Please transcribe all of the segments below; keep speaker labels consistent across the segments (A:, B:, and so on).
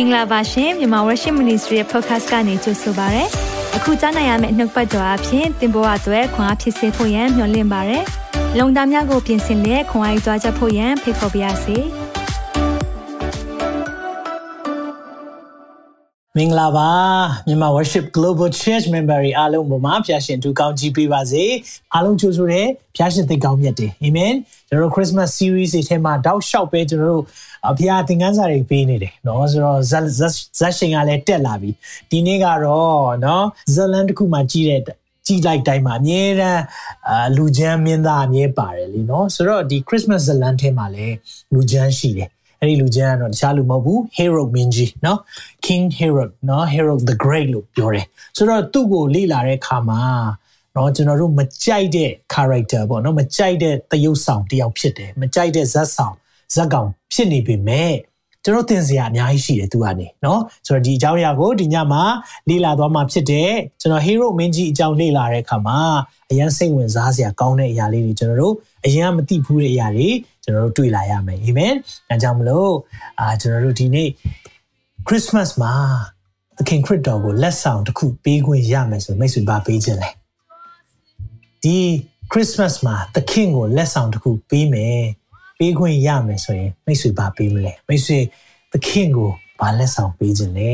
A: င်္ဂလာပါရှင်မြန်မာ Worship Ministry ရဲ့ podcast ကနေကြိုဆိုပါရစေ။အခုကြားနိုင်ရမယ့်နှုတ်ပတ်တော်အဖြစ်သင်ပေါ်အပ်ွယ်ခွန်အားဖြစ်စေဖို့ယံမျှဝင့်ပါရစေ။လုံတာများကိုပြင်ဆင်လက်ခွန်အားယူကြားချက်ဖို့ယံဖိတ်ခေါ်ပါရစေ။
B: မင်္ဂလာပါမြန်မာ worship global church member တွေအားလုံးပေါ်မှာဖျာရှင်သူကောင်းကြီးပေးပါစေအားလုံးကြိုဆိုတဲ့ဖျာရှင်သိကောင်းမြတ်တယ်အာမင်ကျွန်တော်တို့ Christmas series တွေထဲမှာတောက်လျှောက်ပဲကျွန်တော်တို့ ဖျာသင်ခန်းစာတွေပေးနေတယ်เนาะဆိုတော့ဇက်ဇက်ရှင်ကလည်းတက်လာပြီဒီနေ့ကတော့เนาะဇလန်တစ်ခုမှကြီးတဲ့ကြည်လိုက်တိုင်းမှာအမြဲတမ်းအာလူချမ်းမင်းသားအမြဲပါတယ်လीเนาะဆိုတော့ဒီ Christmas ဇလန်ထဲမှာလည်းလူချမ်းရှိတယ်အဲ့ဒီလူချင်းကတော့တခြားလူမဟုတ်ဘူး Herod မင်းကြီးเนาะ King Herod เนาะ Herod the Great လို့ပြောတယ်ဆိုတော့သူ့ကိုလေ့လာတဲ့အခါမှာเนาะကျွန်တော်တို့မကြိုက်တဲ့ character ပေါ့เนาะမကြိုက်တဲ့သရုပ်ဆောင်တယောက်ဖြစ်တယ်မကြိုက်တဲ့ဇက်ဆောင် ဇက်ကောင်ဖြစ်နေပေမဲ့ကျွန်တော်သင်စရာအများကြီးရှိတယ်သူကနေเนาะဆိုတော့ဒီအကြောင်းအရာကိုဒီညမှာလေ့လာသွားမှာဖြစ်တယ်ကျွန်တော် Hero မင်းကြီးအကြောင်းလေ့လာတဲ့အခါမှာအရင်စိတ်ဝင်စားစရာကောင်းတဲ့အရာလေးတွေကျွန်တော်တို့အရင်ကမသိဘူးတဲ့အရာတွေကျွန်တော်တို့တွေ့လာရမယ်အာမင်အဲကြောင့်မလို့အာကျွန်တော်တို့ဒီနေ့ Christmas မှာသခင်ခရစ်တော်ကိုလက်ဆောင်တစ်ခုပေးခွင့်ရမယ်ဆိုမိတ်ဆွေပါပေးခြင်းလဲဒီ Christmas မှာသခင်ကိုလက်ဆောင်တစ်ခုပေးမယ် ပေးခွင့်ရမယ်ဆိုရင်မိတ်ဆွေပါပေးမလဲမိတ်ဆွေသခင်ကိုဘာလက်ဆောင်ပေးခြင်းလဲ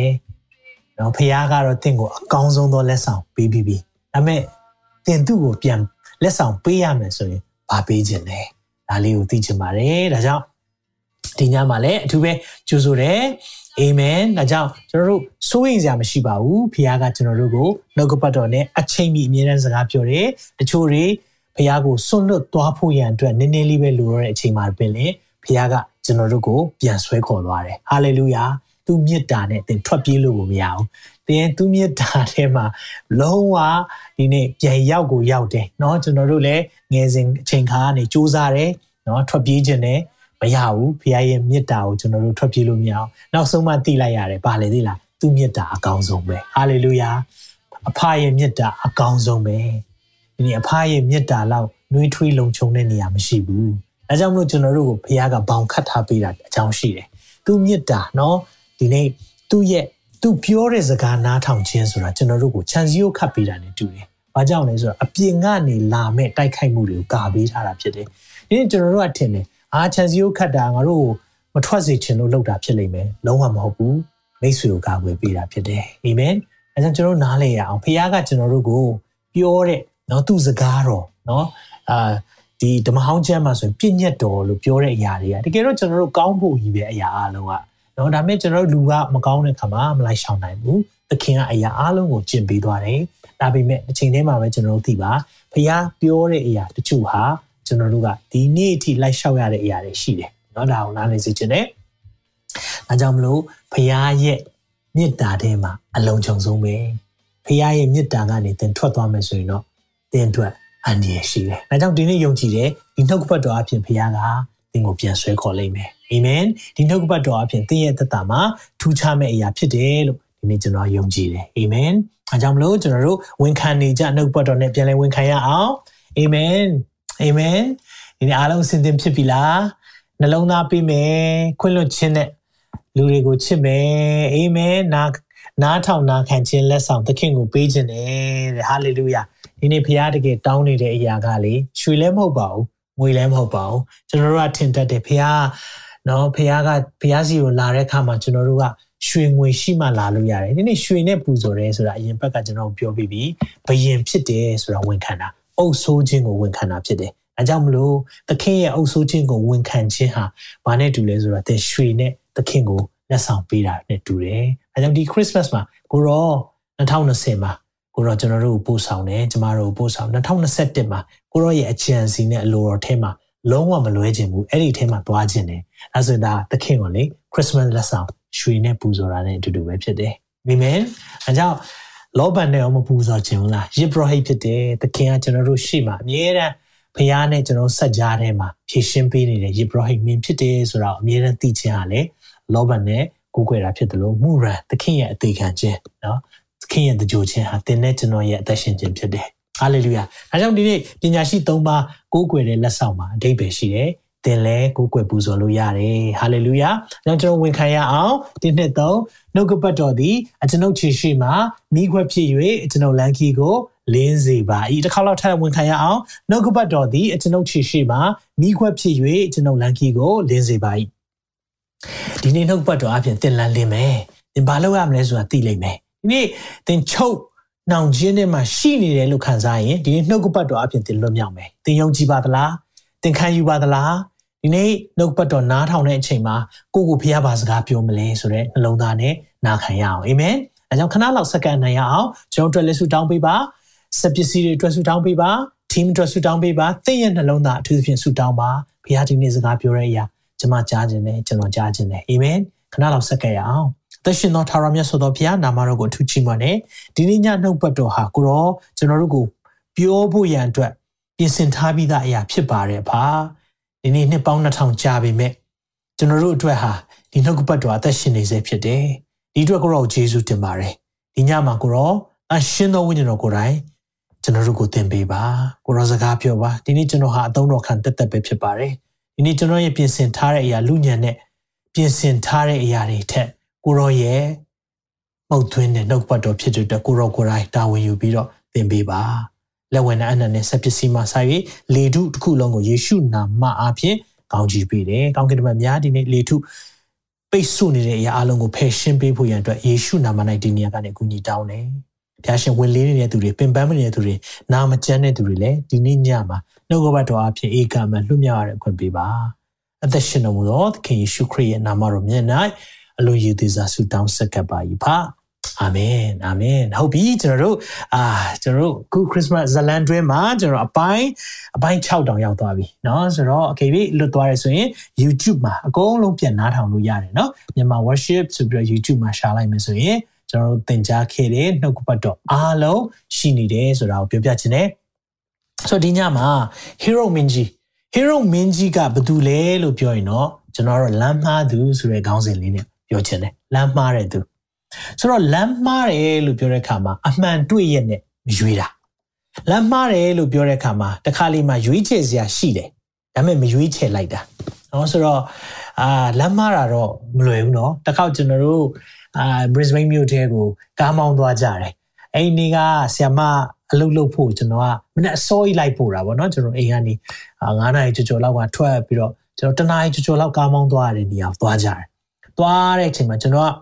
B: နော်ဖခင်ကတော့တင့်ကိုအကောင်းဆုံးသောလက်ဆောင်ပေးပြီးပြီဒါပေမဲ့တင်သူ့ကိုပြန်လက်ဆောင်ပေးရမယ်ဆိုရင်ဘာပေးခြင်းလဲဒါလေးကိုသိချင်ပါတယ်ဒါကြောင့်ဒီညမှာလည်းအထူးပဲကြိုဆိုတယ်အာမင်ဒါကြောင့်ကျွန်တော်တို့စိုးရိမ်စရာမရှိပါဘူးဖခင်ကကျွန်တော်တို့ကိုနှုတ်ကပတ်တော်နဲ့အချိန်မီအမြဲတမ်းစကားပြောတယ်တချို့တွေ ဖခင်ကိုစွန့်လွတ်သွားဖို့ရန်အတွက်နည်းနည်းလေးပဲလိုရတဲ့အချိန်မှာပင်လေဖခင်ကကျွန်တော်တို့ကိုပြန်ဆွဲခေါ်သွားတယ်ဟာလေလုယာသူမြစ်တာနဲ့သင်ထွက်ပြေးလို့မရဘူးသင်သူမြစ်တာထဲမှာလုံးဝဒီနေ့ပြန်ရောက်ကိုရောက်တယ်เนาะကျွန်တော်တို့လည်းငယ်စဉ်အချိန်ခါကနေစူးစမ်းတယ်เนาะထွက်ပြေးခြင်းနဲ့မရဘူးဖခင်ရဲ့မြစ်တာကိုကျွန်တော်တို့ထွက်ပြေးလို့မရအောင်နောက်ဆုံးမှသိလိုက်ရတယ်ဗာလေသိလားသူမြစ်တာအကောင်းဆုံးပဲဟာလေလုယာအဖရဲ့မြစ်တာအကောင်းဆုံးပဲ ဒီအဖရဲ့မေတ္တာလောက်နှွေးထွေးလုံခြုံတဲ့နေရာမရှိဘူး။အဲကြောင့်မလို့ကျွန်တော်တို့ကိုဘုရားကဘောင်ခတ်ထားပေးတာအကြောင်းရှိတယ်။သူ့မေတ္တာနော်ဒီနေ့သူ့ရဲ့သူပြောတဲ့စကားနားထောင်ခြင်းဆိုတာကျွန်တော်တို့ကိုခြံစည်းကိုခတ်ပေးတာ ਨੇ တူတယ်။ဘာကြောင့်လဲဆိုတော့အပြင်ကနေလာမဲ့တိုက်ခိုက်မှုတွေကိုကာပေးထားတာဖြစ်တယ်။ဒီနေ့ကျွန်တော်တို့ကထင်တယ်အာခြံစည်းကိုခတ်တာငါတို့ကိုမထွက်စေချင်လို့လုပ်တာဖြစ်လိမ့်မယ်။လုံးဝမဟုတ်ဘူး။မိတ်ဆွေကိုကာကွယ်ပေးတာဖြစ်တယ်။အာမင်။အဲကြောင့်ကျွန်တော်နားလည်ရအောင်။ဖခင်ကကျွန်တော်တို့ကိုပြောတဲ့ နော်သူ့စကားတော်နော်အာဒီဓမ္မဟောင်းကျမ်းမှာဆိုရင်ပြည့်ညတ်တော်လို့ပြောတဲ့အရာတွေကတကယ်တော့ကျွန်တော်တို့ကောင်းဖို့ကြီးပဲအရာအလုံးကနော်ဒါပေမဲ့ကျွန်တော်တို့လူကမကောင်းတဲ့ခါမှာမလိုက်ရှောင်နိုင်ဘူးသခင်ကအရာအလုံးကိုကျင့်ပေးသွားတယ်ဒါပေမဲ့အချိန်ထဲမှာပဲကျွန်တော်တို့သိပါဖခင်ပြောတဲ့အရာတချို့ဟာကျွန်တော်တို့ကဒီနေ့အထိလိုက်ရှောက်ရတဲ့အရာတွေရှိတယ်နော်ဒါကိုနားလည်စေချင်တယ်ဒါကြောင့်မလို့ဖခင်ရဲ့မေတ္တာထဲမှာအလုံးစုံဆုံးပဲဖခင်ရဲ့မေတ္တာကနေသင်ထွက်သွားမယ်ဆိုရင်တော့ သင်အတွက်အန္တရာယ်ရှိတယ်ဒါကြောင့်ဒီနေ့ယုံကြည်တယ်ဒီနှုတ်ကပတ်တော်အဖြစ်ဖခင်ကသင်ကိုပြန်ဆွဲခေါ်လိမ့်မယ်အာမင်ဒီနှုတ်ကပတ်တော်အဖြစ်သင်ရဲ့သက်တာမှာထူးခြားမဲ့အရာဖြစ်တယ်လို့ဒီနေ့ကျွန်တော်ယုံကြည်တယ်အာမင်အဲကြောင့်မလို့ကျွန်တော်တို့ဝန်ခံနေကြနှုတ်ပတ်တော်နဲ့ပြန်လည်ဝန်ခံရအောင်အာမင်အာမင်ဒီနေ့အားလုံးအစဉ်သင်ဖြစ်ပြီလားနှလုံးသားပြီးမယ်ခွင့်လွှတ်ခြင်းနဲ့လူတွေကိုချစ်မယ်အာမင်နာနားထောင်နာခံခြင်းလက်ဆောင်သခင်ကိုပေးခြင်းတယ်တဲ့ဟာလေလုယာ ဒီနေ့ဖခင်တကယ်တောင်းနေတဲ့အရာကလေရွှေလည်းမဟုတ်ပါဘူးငွေလည်းမဟုတ်ပါဘူးကျွန်တော်တို့ကထင်တတ်တယ်ဖခင်နော်ဖခင်ကဖခင်စီကိုလာတဲ့အခါမှာကျွန်တော်တို့ကရွှေငွေရှိမှလာလို့ရတယ်ဒီနေ့ရွှေနဲ့ပူဇော်တယ်ဆိုတာအရင်ဘက်ကကျွန်တော်ပြောပြီးပြီဘယင်ဖြစ်တယ်ဆိုတာဝန်ခံတာအုပ်ဆိုးခြင်းကိုဝန်ခံတာဖြစ်တယ်အဲကြောင့်မလို့သခင်ရဲ့အုပ်ဆိုးခြင်းကိုဝန်ခံခြင်းဟာဘာနဲ့တူလဲဆိုတော့သင်ရွှေနဲ့သခင်ကိုလက်ဆောင်ပေးတာနဲ့တူတယ်အဲကြောင့်ဒီ Christmas မှာကိုရော2020မှာ ကိုရောကျွန်တော်တို့ပို့ဆောင်တယ်ကျမတို့ပို့ဆောင်2021မှာကိုရောရဲ့အကြံစီနဲ့အလိုတော်ထဲမှာလုံးဝမလွဲခြင်းဘူးအဲ့ဒီထဲမှာသွားခြင်းတယ်အဲဆိုဒါသခင်ကိုလေ Christmas လက်ဆောင်ရွှေနဲ့ပူဇော်တာနဲ့အတူတူပဲဖြစ်တယ်အာမင်အဲကြောင့်လောဘနဲ့မပူဇော်ခြင်းလားယစ်ဘရဟိဖြစ်တယ်သခင်ကကျွန်တော်တို့ရှိမှအမြဲတမ်းဖခင်နဲ့ကျွန်တော်ဆက်ကြားထဲမှာဖြည့်ရှင်းပေးနေတဲ့ယစ်ဘရဟိမင်းဖြစ်တယ်ဆိုတော့အမြဲတမ်းသိခြင်းဟာလေလောဘနဲ့ကိုးကွယ်တာဖြစ်တယ်လို့မူရန်သခင်ရဲ့အသေးခံခြင်းနော်သ ခင်ရဲ့တကြိုခြင်းဟာသင်နဲ့ကျွန်တော်ရဲ့အသက်ရှင်ခြင်းဖြစ်တယ်ဟာလေလုယာဒါကြောင့်ဒီနေ့ပညာရှိ၃ပါးကိုးကွယ်တဲ့လက်ဆောင်မှာအဓိပ္ပာယ်ရှိတယ်သင်လည်းကိုယ်ကွယ်ပူဇော်လို့ရတယ်ဟာလေလုယာ။နောက်ကျွန်တော်ဝန်ခံရအောင်ဒီနှစ်သုံးနှုတ်ကပတ်တော်သည်အကျွန်ုပ်ခြေရှိမှမိခွက်ဖြစ်၍အကျွန်ုပ်လမ်းခီကိုလင်းစေပါ၏တစ်ခါတော့ထပ်ဝန်ခံရအောင်နှုတ်ကပတ်တော်သည်အကျွန်ုပ်ခြေရှိမှမိခွက်ဖြစ်၍ကျွန်ုပ်လမ်းခီကိုလင်းစေပါ၏ဒီနေ့နှုတ်ပတ်တော်အပြင်သင်လန်းလင်းမယ်သင်ဘာလုပ်ရမလဲဆိုတာသိလိမ့်မယ် ဒီနေ့သင်ချုပ်နှောင်ခြင်းထဲမှာရှိနေတယ်လို့ခံစားရင်ဒီနေ့နှုတ်ကပတ်တော်အပြင်သင်လွတ်မြောက်မယ်သင်ယုံကြည်ပါသလားသင်ခံယူပါသလားဒီနေ့နှုတ်ပတ်တော်နားထောင်တဲ့အချိန်မှာကိုကိုဖះဘာစကားပြောမလဲဆိုတဲ့နှလုံးသားနဲ့နားခံရအောင်အာမင်အဲကြောင့်ခဏလောက်စက္ကန့်နိုင်ရအောင်ကျွန်တော်တို့လက်ဆုတောင်းပေးပါစက်ပစ္စည်းတွေအတွက်ဆုတောင်းပေးပါ team အတွက်ဆုတောင်းပေးပါသင်ရဲ့နှလုံးသားအထူးသဖြင့်ဆုတောင်းပါဖះဒီနေ့စကားပြောတဲ့အရာကျွန်မကြားခြင်းနဲ့ကျွန်တော်ကြားခြင်းနဲ့အာမင်ခဏလောက်စက္ကန့်ရအောင် သက်ရှင်သောထာဝရမြတ်ဆိုသောဘုရားနာမတော်ကိုထူးချီးမွမ်းနေဒီနေ့ညနှုတ်ပတ်တော်ဟာကိုရောကျွန်တော်တို့ကိုပြောဖို့ရန်အတွက်ပြင်ဆင်ထားပြီးသားအရာဖြစ်ပါတယ်ဖာဒီနေ့နှစ်ပေါင်း2000ကြာပြီမဲ့ကျွန်တော်တို့အတွက်ဟာဒီနှုတ်ပတ်တော်အသက်ရှင်နေစေဖြစ်တယ်ဒီအတွက်ကိုရောယေရှုတင်ပါတယ်ဒီညမှာကိုရောအရှင်သောဝိညာဉ်တော်ကိုယ်တိုင်ကျွန်တော်တို့ကိုသင်ပေးပါကိုရောစကားပြောပါဒီနေ့ကျွန်တော်ဟာအသုံးတော်ခံတက်တက်ပဲဖြစ်ပါတယ်ဒီနေ့ကျွန်တော်ရဲ့ပြင်ဆင်ထားတဲ့အရာလူညံနဲ့ပြင်ဆင်ထားတဲ့အရာတွေထက် ကိုရောရဲ့မှုတ်သွင်းတဲ့နှုတ်ပတ်တော်ဖြစ်တဲ့ကိုရောကိုယ်တိုင်တာဝန်ယူပြီးတော့သင်ပေးပါလက်ဝင်အနန္နဲ့ဆက်ပစ္စည်းမှဆိုင်၍လေထုတစ်ခုလုံးကိုယေရှုနာမအားဖြင့်ကောင်းချီးပေးတယ်။ကောင်းကင်ဘုရားများဒီနေ့လေထုပိတ်ဆို့နေတဲ့အရာအလုံးကိုဖယ်ရှင်းပေးဖို့ရန်အတွက်ယေရှုနာမ၌ဒီနေရာကနေအကူအညီတောင်းတယ်။ဘုရားရှင်ဝင်လေးနေတဲ့သူတွေပင်ပန်းမနေတဲ့သူတွေနာမကျန်းတဲ့သူတွေလည်းဒီနေ့ညမှာနှုတ်ကပတ်တော်အဖြစ်ဧကမလွတ်မြောက်ရတဲ့အခွင့်ပေးပါ။အသက်ရှင်တော်မူသောသခင်ယေရှုခရစ်ရဲ့နာမတော်မြတ်၌ အလိုရည်သေးစွာဆုတောင်းဆက်ကပ်ပါ၏ဖာအာမင်အာမင်ဟုတ်ပြီကျွန်တော်တို့အာကျွန်တော်တို့ခုခရစ်စမတ်ဇလန်တွင်းမှာကျွန်တော်အပိုင်းအပိုင်း6တောင်ရောက်သွားပြီเนาะဆိုတော့အကေပြီလွတ်သွားရဆိုရင် YouTube မှာအကုန်လုံးပြန်နားထောင်လို့ရတယ်เนาะမြန်မာ worship ဆိုပြီးတော့ YouTube မှာရှာလိုက်မယ်ဆိုရင်ကျွန်တော်တို့သင်ကြားခဲ့တဲ့နှုတ်ကပတ်တော်အားလုံးရှိနေတယ်ဆိုတာကိုပြောပြချင်တယ်ဆိုတော့ဒီညမှာ Hero Minji Hero Minji ကဘာတူလဲလို့ပြောရင်တော့ကျွန်တော်တို့လမ်းမှားသူဆိုတဲ့ခေါင်းစဉ်လေးနဲ့ ပြောချင်တယ်လမ်းမှားတဲ့သူဆိုတော့လမ်းမှားတယ်လို့ပြောတဲ့အခါမှာအမှန်တွေ့ရနဲ့မရွေးတာလမ်းမှားတယ်လို့ပြောတဲ့အခါမှာတခါလေးမှရွေးချယ်စရာရှိတယ်ဒါပေမဲ့မရွေးချယ်လိုက်တာနော်ဆိုတော့အာလမ်းမှားတာတော့မလွယ်ဘူးနော်တခါကျွန်တော်တို့အာ Brisbane မြို့ထဲကိုကားမောင်းသွားကြတယ်အဲ့ဒီကဆ iam မအလုပ်လုပ်ဖို့ကျွန်တော်ကမနေ့အစောကြီးလိုက်ပို့တာပေါ့နော်ကျွန်တော်အိမ်ကနေ9နာရီကျော်ကျော်လောက်ကထွက်ပြီးတော့ကျွန်တော်တနာရီကျော်ကျော်လောက်ကားမောင်းသွားရတဲ့နေရာသွားကြတယ် သွားတဲ့အချိန်မှာကျွန်တော်က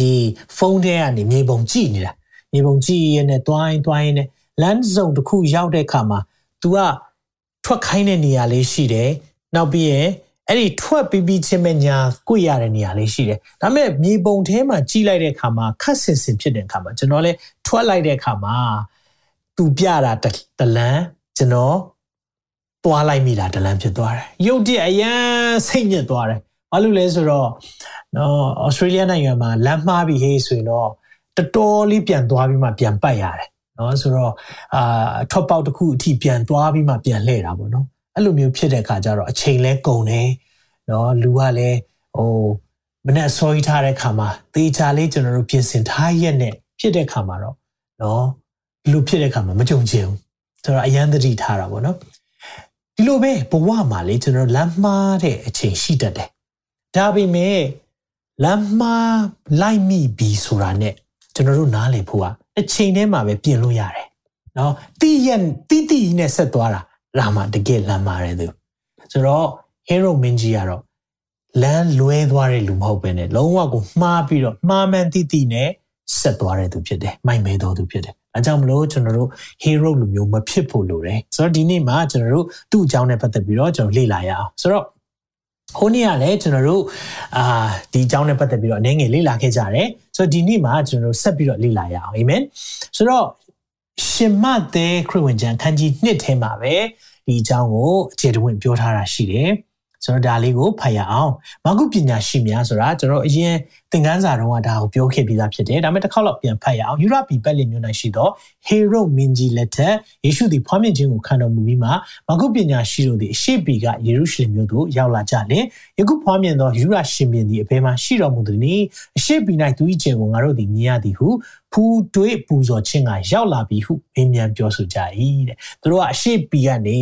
B: ဒီဖုန်းထဲကနေမြေပုံကြည့်နေတာမြေပုံကြည့်ရနဲ့တွိုင်းတွိုင်းနဲ့ land zone တစ်ခုရောက်တဲ့အခါမှာ तू ကထွက်ခိုင်းတဲ့နေရာလေးရှိတယ်နောက်ပြီးရင်အဲ့ဒီထွက်ပြီးပြီးချင်းမဲ့ညာကိုရတဲ့နေရာလေးရှိတယ်ဒါပေမဲ့မြေပုံထဲမှာကြီးလိုက်တဲ့အခါမှာခက်ဆင်ဆင်ဖြစ်တဲ့အခါမှာကျွန်တော်လည်းထွက်လိုက်တဲ့အခါမှာသူပြတာတလန်းကျွန်တော်တွားလိုက်မိတာတလန်းဖြစ်သွားတယ်ရုတ်တရက်အရန်စိတ်ညစ်သွားတယ် ဘာလို့လဲဆိုတော့နော်ဩစတြေးလျနိုင်ငံမှာလမ်းမှားပြီးဟေးဆိုရင်တော့တော်တော်လေးပြန်သွားပြီးမှပြန်ပတ်ရတယ်နော်ဆိုတော့အာထွက်ပေါက်တစ်ခုအထိပြန်သွားပြီးမှပြန်လှည့်တာပေါ့နော်အဲ့လိုမျိုးဖြစ်တဲ့အခါကျတော့အချိန်လဲကုန်တယ်နော်လူကလည်းဟိုမနဲ့ဆောကြီးထားတဲ့ခါမှာသေချာလေးကျွန်တော်တို့ပြင်ဆင်ထားရက်နဲ့ဖြစ်တဲ့ခါမှာတော့နော်လူဖြစ်တဲ့ခါမှာမကြုံချင်ဘူးဆိုတော့အရန်သတိထားတာပေါ့နော်ဒီလိုပဲဘဝမှာလေကျွန်တော်လမ်းမှားတဲ့အချိန်ရှိတတ်တယ် ဒါပေမဲ့လမ်းမှားလိုက်မိပြီဆိုတာနဲ့ကျွန်တော်တို့နားလည်ဖို့ကအချိန်ထဲမှာပဲပြင်လို့ရတယ်။နော်တီးရက်တီးတီးနဲ့ဆက်သွားတာလာမှတကယ်လမ်းမှားတယ်သူ။ဆိုတော့ hero မင်းကြီးကတော့လမ်းလွဲသွားတဲ့လူမဟုတ်ပဲနဲ့လုံးဝကိုမှားပြီးတော့မှားမှန်တီးတီးနဲ့ဆက်သွားတဲ့သူဖြစ်တယ်။မိုက်မဲတော်သူဖြစ်တယ်။အဲကြောင့်မလို့ကျွန်တော်တို့ hero လူမျိုးမဖြစ်ဖို့လိုတယ်။ဆိုတော့ဒီနေ့မှာကျွန်တော်တို့သူ့အကြောင်းနဲ့ပတ်သက်ပြီးတော့ကျွန်တော်လေ့လာရအောင်။ဆိုတော့ ဟိုနေ့ကလည်းကျွန်တော်တို့အာဒီအကြောင်းနဲ့ပတ်သက်ပြီးတော့အနေငယ်လေ့လာခဲ့ကြတယ်ဆိုတော့ဒီနေ့မှာကျွန်တော်တို့ဆက်ပြီးတော့လေ့လာရအောင်အာမင်ဆိုတော့ရှင်မသက်ခရစ်ဝင်ကျမ်းခန်းကြီး1ထဲမှာပဲဒီအကြောင်းကိုအခြေတဝင့်ပြောထားတာရှိတယ် ဆိုတော့ဒါလေးကိုဖတ်ရအောင်။မာကုပညာရှိများဆိုတာကျွန်တော်အရင်သင်ခန်းစာတုန်းကဒါကိုပြောခဲ့ပြီးသားဖြစ်တယ်။ဒါပေမဲ့တစ်ခေါက်တော့ပြန်ဖတ်ရအောင်။ယူရပီပတ်လည်မြို့၌ရှိသောဟေရုမင်းကြီးလက်ထက်ယေရှုသည်ဖွားမြင်ခြင်းကိုခံတော်မူပြီးမှမာကုပညာရှိတို့သည်အရှိပီကယေရုရှလင်မြို့သို့ရောက်လာကြလင်ယခုဖွားမြင်သောယူရရှင်ပြန်သည်အဘယ်မှရှိတော်မူသည်နည်းအရှိပီ၌သူ၏ခြင်းကိုငါတို့သည်မြင်ရသည်ဟုဖူးတွေးပူဇော်ခြင်းကရောက်လာပြီဟုမင်းမြန်ပြောဆိုကြ၏တဲ့။သူတို့ကအရှိပီကနေ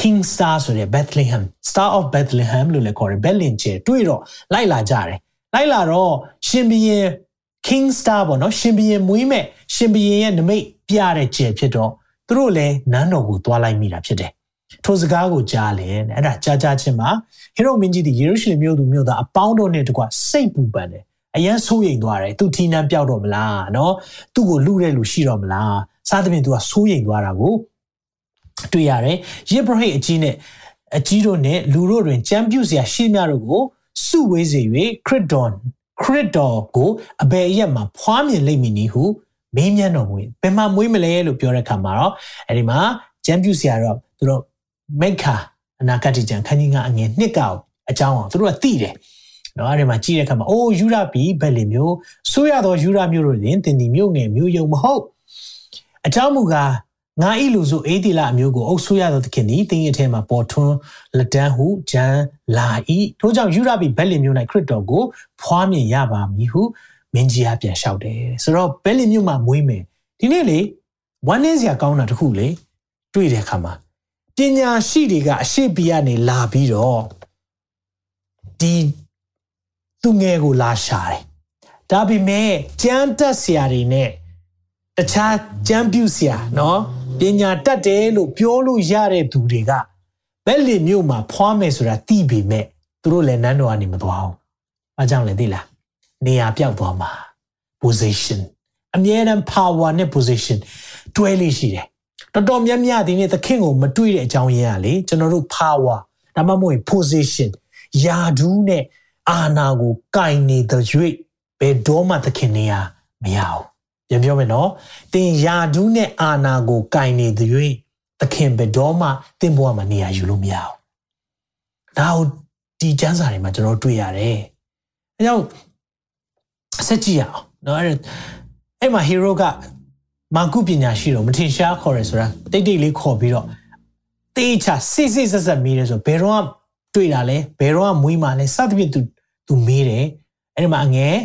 B: King Star ဆိုတဲ့ Bethlehem Star of Bethlehem လို့လည်းခေါ်တယ်ဘက်လင်ကျဲတွေ့တော့လိုက်လာကြတယ်လိုက်လာတော့ရှင်ဘီရင် King Star ပေါ့နော်ရှင်ဘီရင်မွေးမဲ့ရှင်ဘီရင်ရဲ့နမိတ်ပြတဲ့ကျဲဖြစ်တော့သူတို့လည်းနန်းတော်ကိုသွားလိုက်မိတာဖြစ်တယ်ထိုစကားကိုကြားလဲအဲ့ဒါကြားကြားချင်းမှာဟေရုမင်းကြီးဒီယေရုရှလင်မြို့သူမြို့သားအပေါင်းတို့နဲ့တကွစိတ်ပူပန်တယ်အရန်ဆိုးရိမ်သွားတယ်သူထီးနှမ်းပြောက်တော့မလားနော်သူ့ကိုလူတဲ့လူရှိတော့မလားစားသဖြင့်သူကဆိုးရိမ်သွားတာကို တွေ့ရတယ်ယေဘရဟိအကြီးနဲ့အကြီးတို့နဲ့လူတို့တွင်ကြံပြူစရာရှေးများတို့ကိုစုဝေးစေ၍ခရစ်တော်ခရစ်တော်ကိုအဘယ်ရက်မှာဖွားမြင်လိမ့်မည်နည်းဟုမေးမြန်းတော်မူဘယ်မှာမွေးမလဲလို့ပြောတဲ့အခါမှာတော့အဲ့ဒီမှာကြံပြူစရာတော့သူတို့မိခါအနာဂတ်ကြံခန်းကြီးကအငယ်နှစ်ကောက်အကြောင်းအောင်သူတို့ကသိတယ်နော်အဲ့ဒီမှာကြည့်တဲ့အခါမှာအိုးယူရပြီဘယ်လီမျိုးဆိုရသောယူရမျိုးတို့ရင်တင်ဒီမျိုးငယ်မျိုးယုံမဟုတ်အကြောင်းမူကား ငါဤလူစုအေးတီလာအမျိုးကိုအုပ်ဆိုးရသောသခင်သည်တင်းရဲ့ထဲမှာပေါ်ထွန်းလက်တန်းဟုဂျန်လာဤထို့ကြောင့်ယူရပြီဘယ်လီမျိုး၌ခရစ်တော်ကိုဖွားမြင်ရပါမည်ဟုမင်းကြီးကပြန်လျှောက်တယ်ဆိုတော့ဘယ်လီမျိုးမှာမွေးမယ်ဒီနေ့လေဝမ်းနည်းစရာကောင်းတာတခုလေတွေ့တဲ့အခါမှာပညာရှိတွေကအရှိပီကနေလာပြီးတော့ဒီသူငယ်ကိုလာရှာတယ်ဒါပေမဲ့ကြမ်းတက်ဆရာတွေနဲ့တခြားကြမ်းပြုဆရာနော် ပညာတတ်တယ်လို့ပြောလို့ရတဲ့သူတွေကဘက်လီမြို့မှာဖွားမယ်ဆိုတာသိပေမဲ့သူတို့လည်းနန်းတော်ကနေမသွားဘူး။အားကြောင့်လည်းသိလား။နေရာပြောက်သွားမှာ position အမြဲတမ်း power နဲ့ position တွဲလေးရှိတယ်။တော်တော်များများဒီနေ့သခင်ကိုမတွေ့တဲ့အကြောင်းရင်းကလေကျွန်တော်တို့ power ဒါမှမဟုတ် position ယာဒူးနဲ့အာနာကိုကင်နေတဲ့၍ဘယ်တော့မှသခင်နေရမရဘူး ပြန်ပြောမယ်နော်တင်ယာဒူးနဲ့အာနာကိုကင်နေတဲ့၍သခင်ဘယ်တော့မှတင့်ဘဝမှာနေရယူလို့မရဘူးဒါကိုဒီကျမ်းစာတွေမှာကျွန်တော်တွေ့ရတယ်အဲကြောင့်ဆက်ကြည့်ရအောင်နော်အဲ့အဲ့မှာ hero ကမာကုပညာရှိတော့မထင်ရှားခေါ်ရဲဆိုတာတိတ်တိတ်လေးခေါ်ပြီးတော့တေးချစစ်စစ်ဆက်ဆက်မေးတယ်ဆိုဘယ်တော့တွေ့တာလဲဘယ်တော့မွေးမှလဲစသဖြင့် तू तू မေးတယ်အဲ့ဒီမှာအငယ်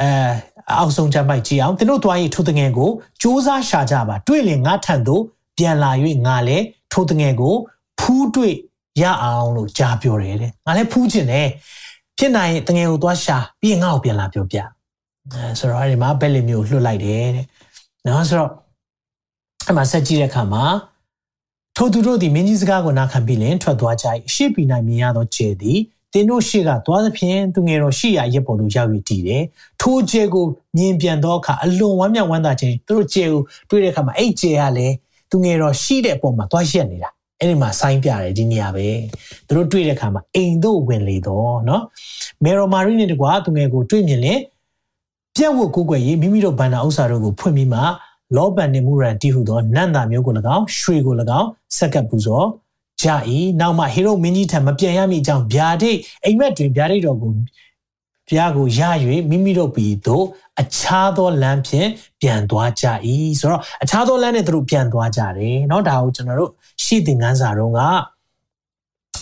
B: အဲ အောက်ဆုံးချမ်းပိုက်ကြည့်အောင်သင်တို့သွားရေးထိုတငယ်ကိုစူးစမ်းရှာကြပါတွေ့လင်ငါထံသို့ပြန်လာ၍ငါလည်းထိုတငယ်ကိုဖူးတွေ့ရအောင်လို့ကြားပြောတယ်တဲ့ငါလည်းဖူးခြင်းတယ်ဖြစ်နိုင်တငယ်ကိုသွားရှာပြီးရင်ငါ့ကိုပြန်လာပြောပြအဲဆိုတော့အဲ့ဒီမှာဘက်လီမျိုးလွှတ်လိုက်တယ်တဲ့နော်ဆိုတော့အဲ့မှာဆက်ကြည့်တဲ့အခါမှာထိုသူတို့သည်မင်းကြီးစကားကိုနားခံပြီးလင်ထွက်သွားကြ၏ရှေ့ပြီးနိုင်မြင်ရသောကျဲသည် သင်တို့ရှိကသွားသဖြင့်သူငယ်တော်ရှိရာရက်ပေါ်သို့ရောက်၍တည်တယ်။ထိုကျဲကိုမြင်ပြန်သောအခါအလွန်ဝမ်းမြောက်ဝမ်းသာခြင်းသူတို့ကျဲကိုတွေ့တဲ့အခါမှာအဲ့ကျဲကလည်းသူငယ်တော်ရှိတဲ့အပေါ်မှာသွားရက်နေတာ။အဲ့ဒီမှာဆိုင်းပြတယ်ဒီနေရာပဲ။သူတို့တွေ့တဲ့အခါမှာအိမ်သို့ဝင်လေတော့နော်။မေရိုမာရီနဲ့တကွာသူငယ်ကိုတွေ့မြင်ရင်ပြက်ဝတ်ကိုကိုယ်ရေးမိမိတို့ဘန္နာဥစ္စာတို့ကိုဖွင့်ပြီးမှလောဘန်နေမှုရန်တီးဟုသောနန္တာမျိုးကို၎င်းရွှေကို၎င်းဆက်ကပ်ပူဇော် ကြ၏နောက်မှဟေရုမင်းကြီးထံမပြန်ရမည့်အကြောင်းဗျာဒိတ်အိမ်မက်တွင်ဗျာဒိတ်တော်ကိုဗျာကိုရ၍မိမိတို့ပြည်သို့အခြားသောလမ်းဖြင့်ပြန်သွားကြ၏ဆိုတော့အခြားသောလမ်းနဲ့သူတို့ပြန်သွားကြတယ်เนาะဒါကိုကျွန်တော်တို့ရှေ့သင်ခန်းစာတုန်းက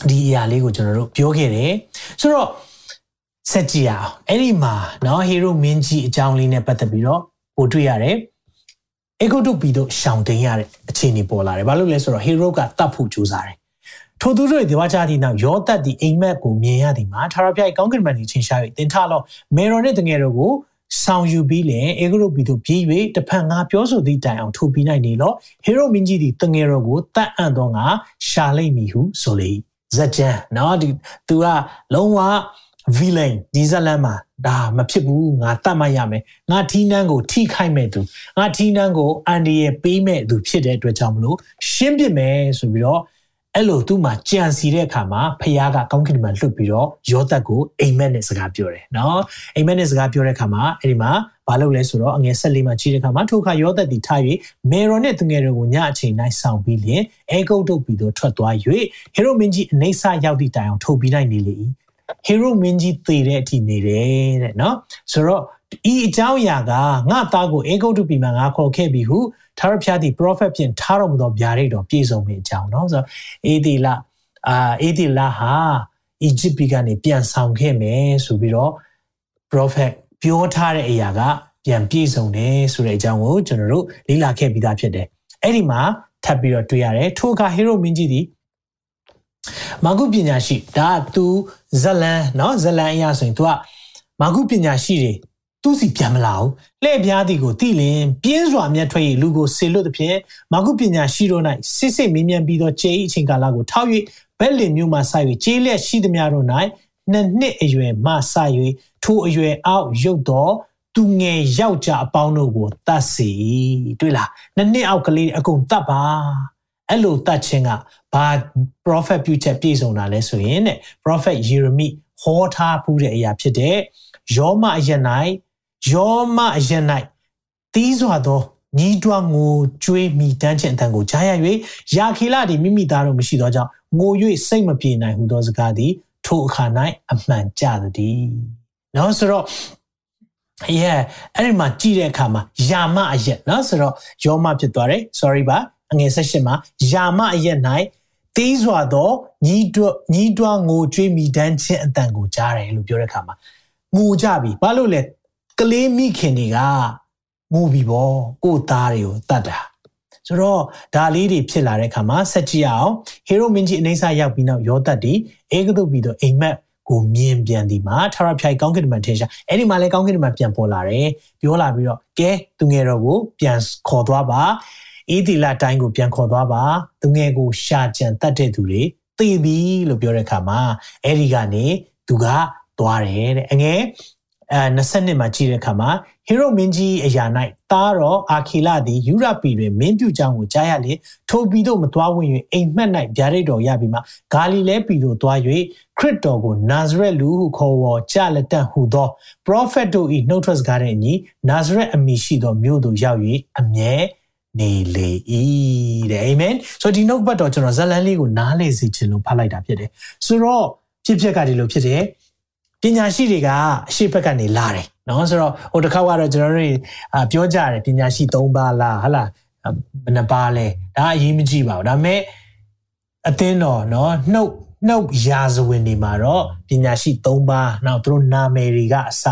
B: ဒီအရာလေးကိုကျွန်တော်တို့ပြောခဲ့တယ်ဆိုတော့ဆက်ကြည့်အောင်အဲ့ဒီမှာเนาะဟေရုမင်းကြီးအကြောင်းလေးနဲ့ပတ်သက်ပြီးတော့ပို့တွေ့ရတယ်အေဂုတ်တုပီတို့ရှောင်တင်ရတဲ့အခြေအနေပေါ်လာတယ်။ဘာလို့လဲဆိုတော့ဟေရုကတတ်ဖို့ကြိုးစားတယ်။ ထိုသူတို့ရဲ့ဒီဝါကြသည့်နောက်ယောသတ်ဒီအိမ်မက်ကိုမြင်ရသည်မှာထာဝရဘုရားကောင်းကင်ဘုံကြီးချင်းရှာ၍တင်ထလောမေရော်နဲ့တငယ်တို့ကိုဆောင်ယူပြီးလေအေဂုတ်ပီတို့ပြေး၍တဖန်ငါပြောဆိုသည့်တိုင်အောင်ထိုပြီးနိုင်နေလောဟေရုမင်းကြီးဒီတငယ်တို့ကိုတတ်အံ့သောငါရှာလိမ့်မည်ဟုဆိုလေဇက်ဂျန်နော်ဒီသူကလုံးဝ villain ဒီဇလန်မှာဒါမဖြစ်ဘူးငါတတ်မှတ်ရမယ်ငါထီးနှန်းကိုထိခိုက်မဲ့သူငါထီးနှန်းကိုအန်ဒီရဲ့ပေးမဲ့သူဖြစ်တဲ့အတွက်ကြောင့်မလို့ရှင်းပြမယ်ဆိုပြီးတော့ အဲ့လိုသူ့မှာကြံစီတဲ့အခါမှာဖခင်ကကောင်းကင်မှာလွတ်ပြီးတော့ယောသတ်ကိုအိမ်မက်နဲ့စကားပြောတယ်နော်အိမ်မက်နဲ့စကားပြောတဲ့အခါမှာအဲ့ဒီမှာဘာလုပ်လဲဆိုတော့အငယ်၁၄မှာကြီးတဲ့အခါမှာထိုအခါယောသတ်တီထား၍မေရောနဲ့သူငယ်တွေကိုညအချိန်တိုင်းဆောင်ပြီးလျင်အဲဂုတ်တုတ်ပြီးတော့ထွက်သွား၍ဟေရိုမင်းကြီးအနေဆာရောက်သည့်တိုင်အောင်ထုတ်ပြီးနိုင်နေလေ၏ဟေရိုမင်းကြီးသေတဲ့အထိနေတယ်တဲ့နော်ဆိုတော့ ဤအကြောင်းအရာကငါသားကိုအေဂုတ်တုပြည်မှာငါခေါ်ခဲ့ပြီဟုသာရဖျားသည် prophet ဖြင့်ထားတော်မူသောဗျာဒိတ်တော်ပြည့်စုံမယ့်အကြောင်းနော်ဆိုတော့အေဒီလာအာအေဒီလာဟာအီဂျစ်ပြည်ကနေပြန်ဆောင်ခဲ့မယ်ဆိုပြီးတော့ prophet ပြောထားတဲ့အရာကပြန်ပြည့်စုံတယ်ဆိုတဲ့အကြောင်းကိုကျွန်တော်တို့လေ့လာခဲ့ပြီးသားဖြစ်တယ်အဲ့ဒီမှာထပ်ပြီးတော့တွေ့ရတယ်ထိုအခါဟေရိုမင်းကြီးသည် မာကုပညာရှိဒါက तू ဇလန်เนาะဇလန်အရာဆိုရင် तू ကမာကုပညာရှိတွေ သူစီပြန်မလာဘူးလှည့်ပြားသည်ကိုတိလင်ပြင်းစွာမြတ်ထွက်၍လူကိုဆေလွတ်သဖြင့်မာကုပညာရှိတို့၌စစ်စစ်မင်းမြန်ပြီးသောကျေးအချိန်ကာလကိုထောက်၍ဘက်လင်မြို့မှစ၍ကျေးလက်ရှိသမျှတို့၌နှစ်နှစ်အရွယ်မှစ၍ထိုအရွယ်အောက်ရုပ်သောသူငယ်ယောက်ျားအပေါင်းတို့ကိုတတ်စီတွေ့လားနှစ်နှစ်အောက်ကလေးအကုန်တတ်ပါအဲ့လိုတတ်ခြင်းကဘာ prophet ပြုချက်ပြည့်စုံတာလဲဆိုရင်တဲ့ prophet ယေရမိဟောထားဖူးတဲ့အရာဖြစ်တဲ့ယောမအရ၌ ယောမအရ၌တီးစွာသောညီးတွားငိုကြွေးမိတန်းခြင်းအတန်ကိုကြားရ၍ယာခေလသည်မိမိသားတို့မရှိသောကြောင့်ငို၍စိတ်မပြေနိုင်ဟုသောစကားသည်ထိုအခါ၌အမှန်ကြသည်။နော်ဆိုတော့ yeah အဲ့ဒီမှာကြည့်တဲ့အခါမှာယာမအရက်နော်ဆိုတော့ယောမဖြစ်သွားတယ် sorry ပါအငယ်၁၈မှာယာမအရက်၌တေးစွာသောညီးတွညီးတွားငိုကြွေးမိတန်းခြင်းအတန်ကိုကြားတယ်လို့ပြောတဲ့အခါမှာငိုကြပြီဘာလို့လဲ ကလေးမိခင်တွေကငိုပြီပေါ့ကို့သားတွေကိုတတ်တာဆိုတော့ဒါလေးတွေဖြစ်လာတဲ့အခါမှာဆက်ကြည့်အောင်ဟေရိုမင်းကြီးအနေဆာရောက်ပြီးနောက်ယောသတ်ဒီအေဂဒုပြီးတော့အိမ်မက်ကိုမြင်ပြန်ဒီမှာထာရဖြိုင်ကောင်းကင်တမန်ထင်ရှာအဲ့ဒီမှာလည်းကောင်းကင်တမန်ပြန်ပေါ်လာတယ်ပြောလာပြီးတော့ကဲသူငယ်တော်ကိုပြန်ခေါ်သွားပါအေဒီလာတိုင်းကိုပြန်ခေါ်သွားပါသူငယ်ကိုရှာကြံတတ်တဲ့သူတွေသိပြီလို့ပြောတဲ့အခါမှာအဲ့ဒီကနေသူကသွားတယ်တဲ့အငယ် အဲ20မှာကြည့်တဲ့အခါမှာဟေရိုမင်းကြီးအရာ၌တားတော်အာခီလသည်ယူရပီတွင်မင်းပြုကြောင်းကိုကြားရလေထိုပီတို့မသွားဝင်၍အိမ်မက်၌ဗျာဒိတ်တော်ရပြီးမှဂါလိလဲပီတို့သွား၍ခရစ်တော်ကိုနာဇရက်လူဟုခေါ်ဝေါ်ကြလက်တန်ဟုသောပရောဖက်တို့၏နှုတ်ထွက်စကားတဲ့အညီနာဇရက်အမည်ရှိသောမြို့သို့ရောက်၍အမြဲနေလေ၏တဲ့အာမင်ဆိုဒီနှုတ်ဘတ်တော်ကျွန်တော်ဇလန်လေးကိုနားလေစေခြင်းလို့ဖတ်လိုက်တာဖြစ်တယ်ဆိုတော့ဖြစ်ဖြစ်ကဒီလိုဖြစ်တယ် ပညာရှိတွေကအရှိဘက်ကနေလာတယ်နော်ဆိုတော့ဟိုတစ်ခါကတော့ကျွန်တော်တို့ပြောကြတယ်ပညာရှိ၃ပါးလားဟလာဘယ်နှပါလဲဒါအရေးမကြီးပါဘူးဒါပေမဲ့အသင်းတော်နော်နှုတ်နှုတ်ရာဇဝင်တွေမှာတော့ပညာရှိ၃ပါးနောက်သူတို့နာမည်တွေကအစ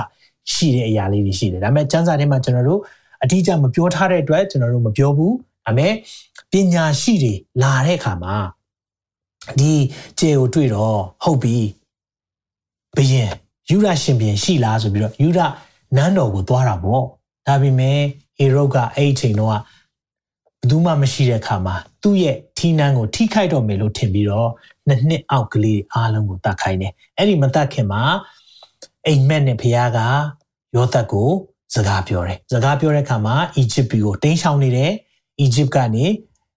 B: ရှိတဲ့အရာလေးတွေရှိတယ်ဒါပေမဲ့ကျမ်းစာထဲမှာကျွန်တော်တို့အတိအကျမပြောထားတဲ့အတွက်ကျွန်တော်တို့မပြောဘူးဒါပေမဲ့ပညာရှိတွေလာတဲ့အခါမှာဒီကျေကိုတွေ့တော့ဟုတ်ပြီဘယင် ယူရရှင်ဘယင်ရှိလားဆိုပြီးတော့ယူရနန်းတော်ကိုသွားတာပေါ့ဒါပေမဲ့ဟေရုကအဲ့အချိန်တော့ဘယ်သူမှမရှိတဲ့အခါမှာသူ့ရဲ့ထီးနန်းကိုထိခိုက်တော့မယ်လို့ထင်ပြီးတော့နှစ်နှစ်အောက်ကလေးအားလုံးကိုတတ်ခိုင်းတယ်အဲ့ဒီမတတ်ခင်မှာအိမ်မက်နဲ့ဖခင်ကယောသတ်ကိုစကားပြောတယ်စကားပြောတဲ့အခါမှာအီဂျစ်ပြည်ကိုတင်းရှောင်နေတယ်အီဂျစ်ကနေ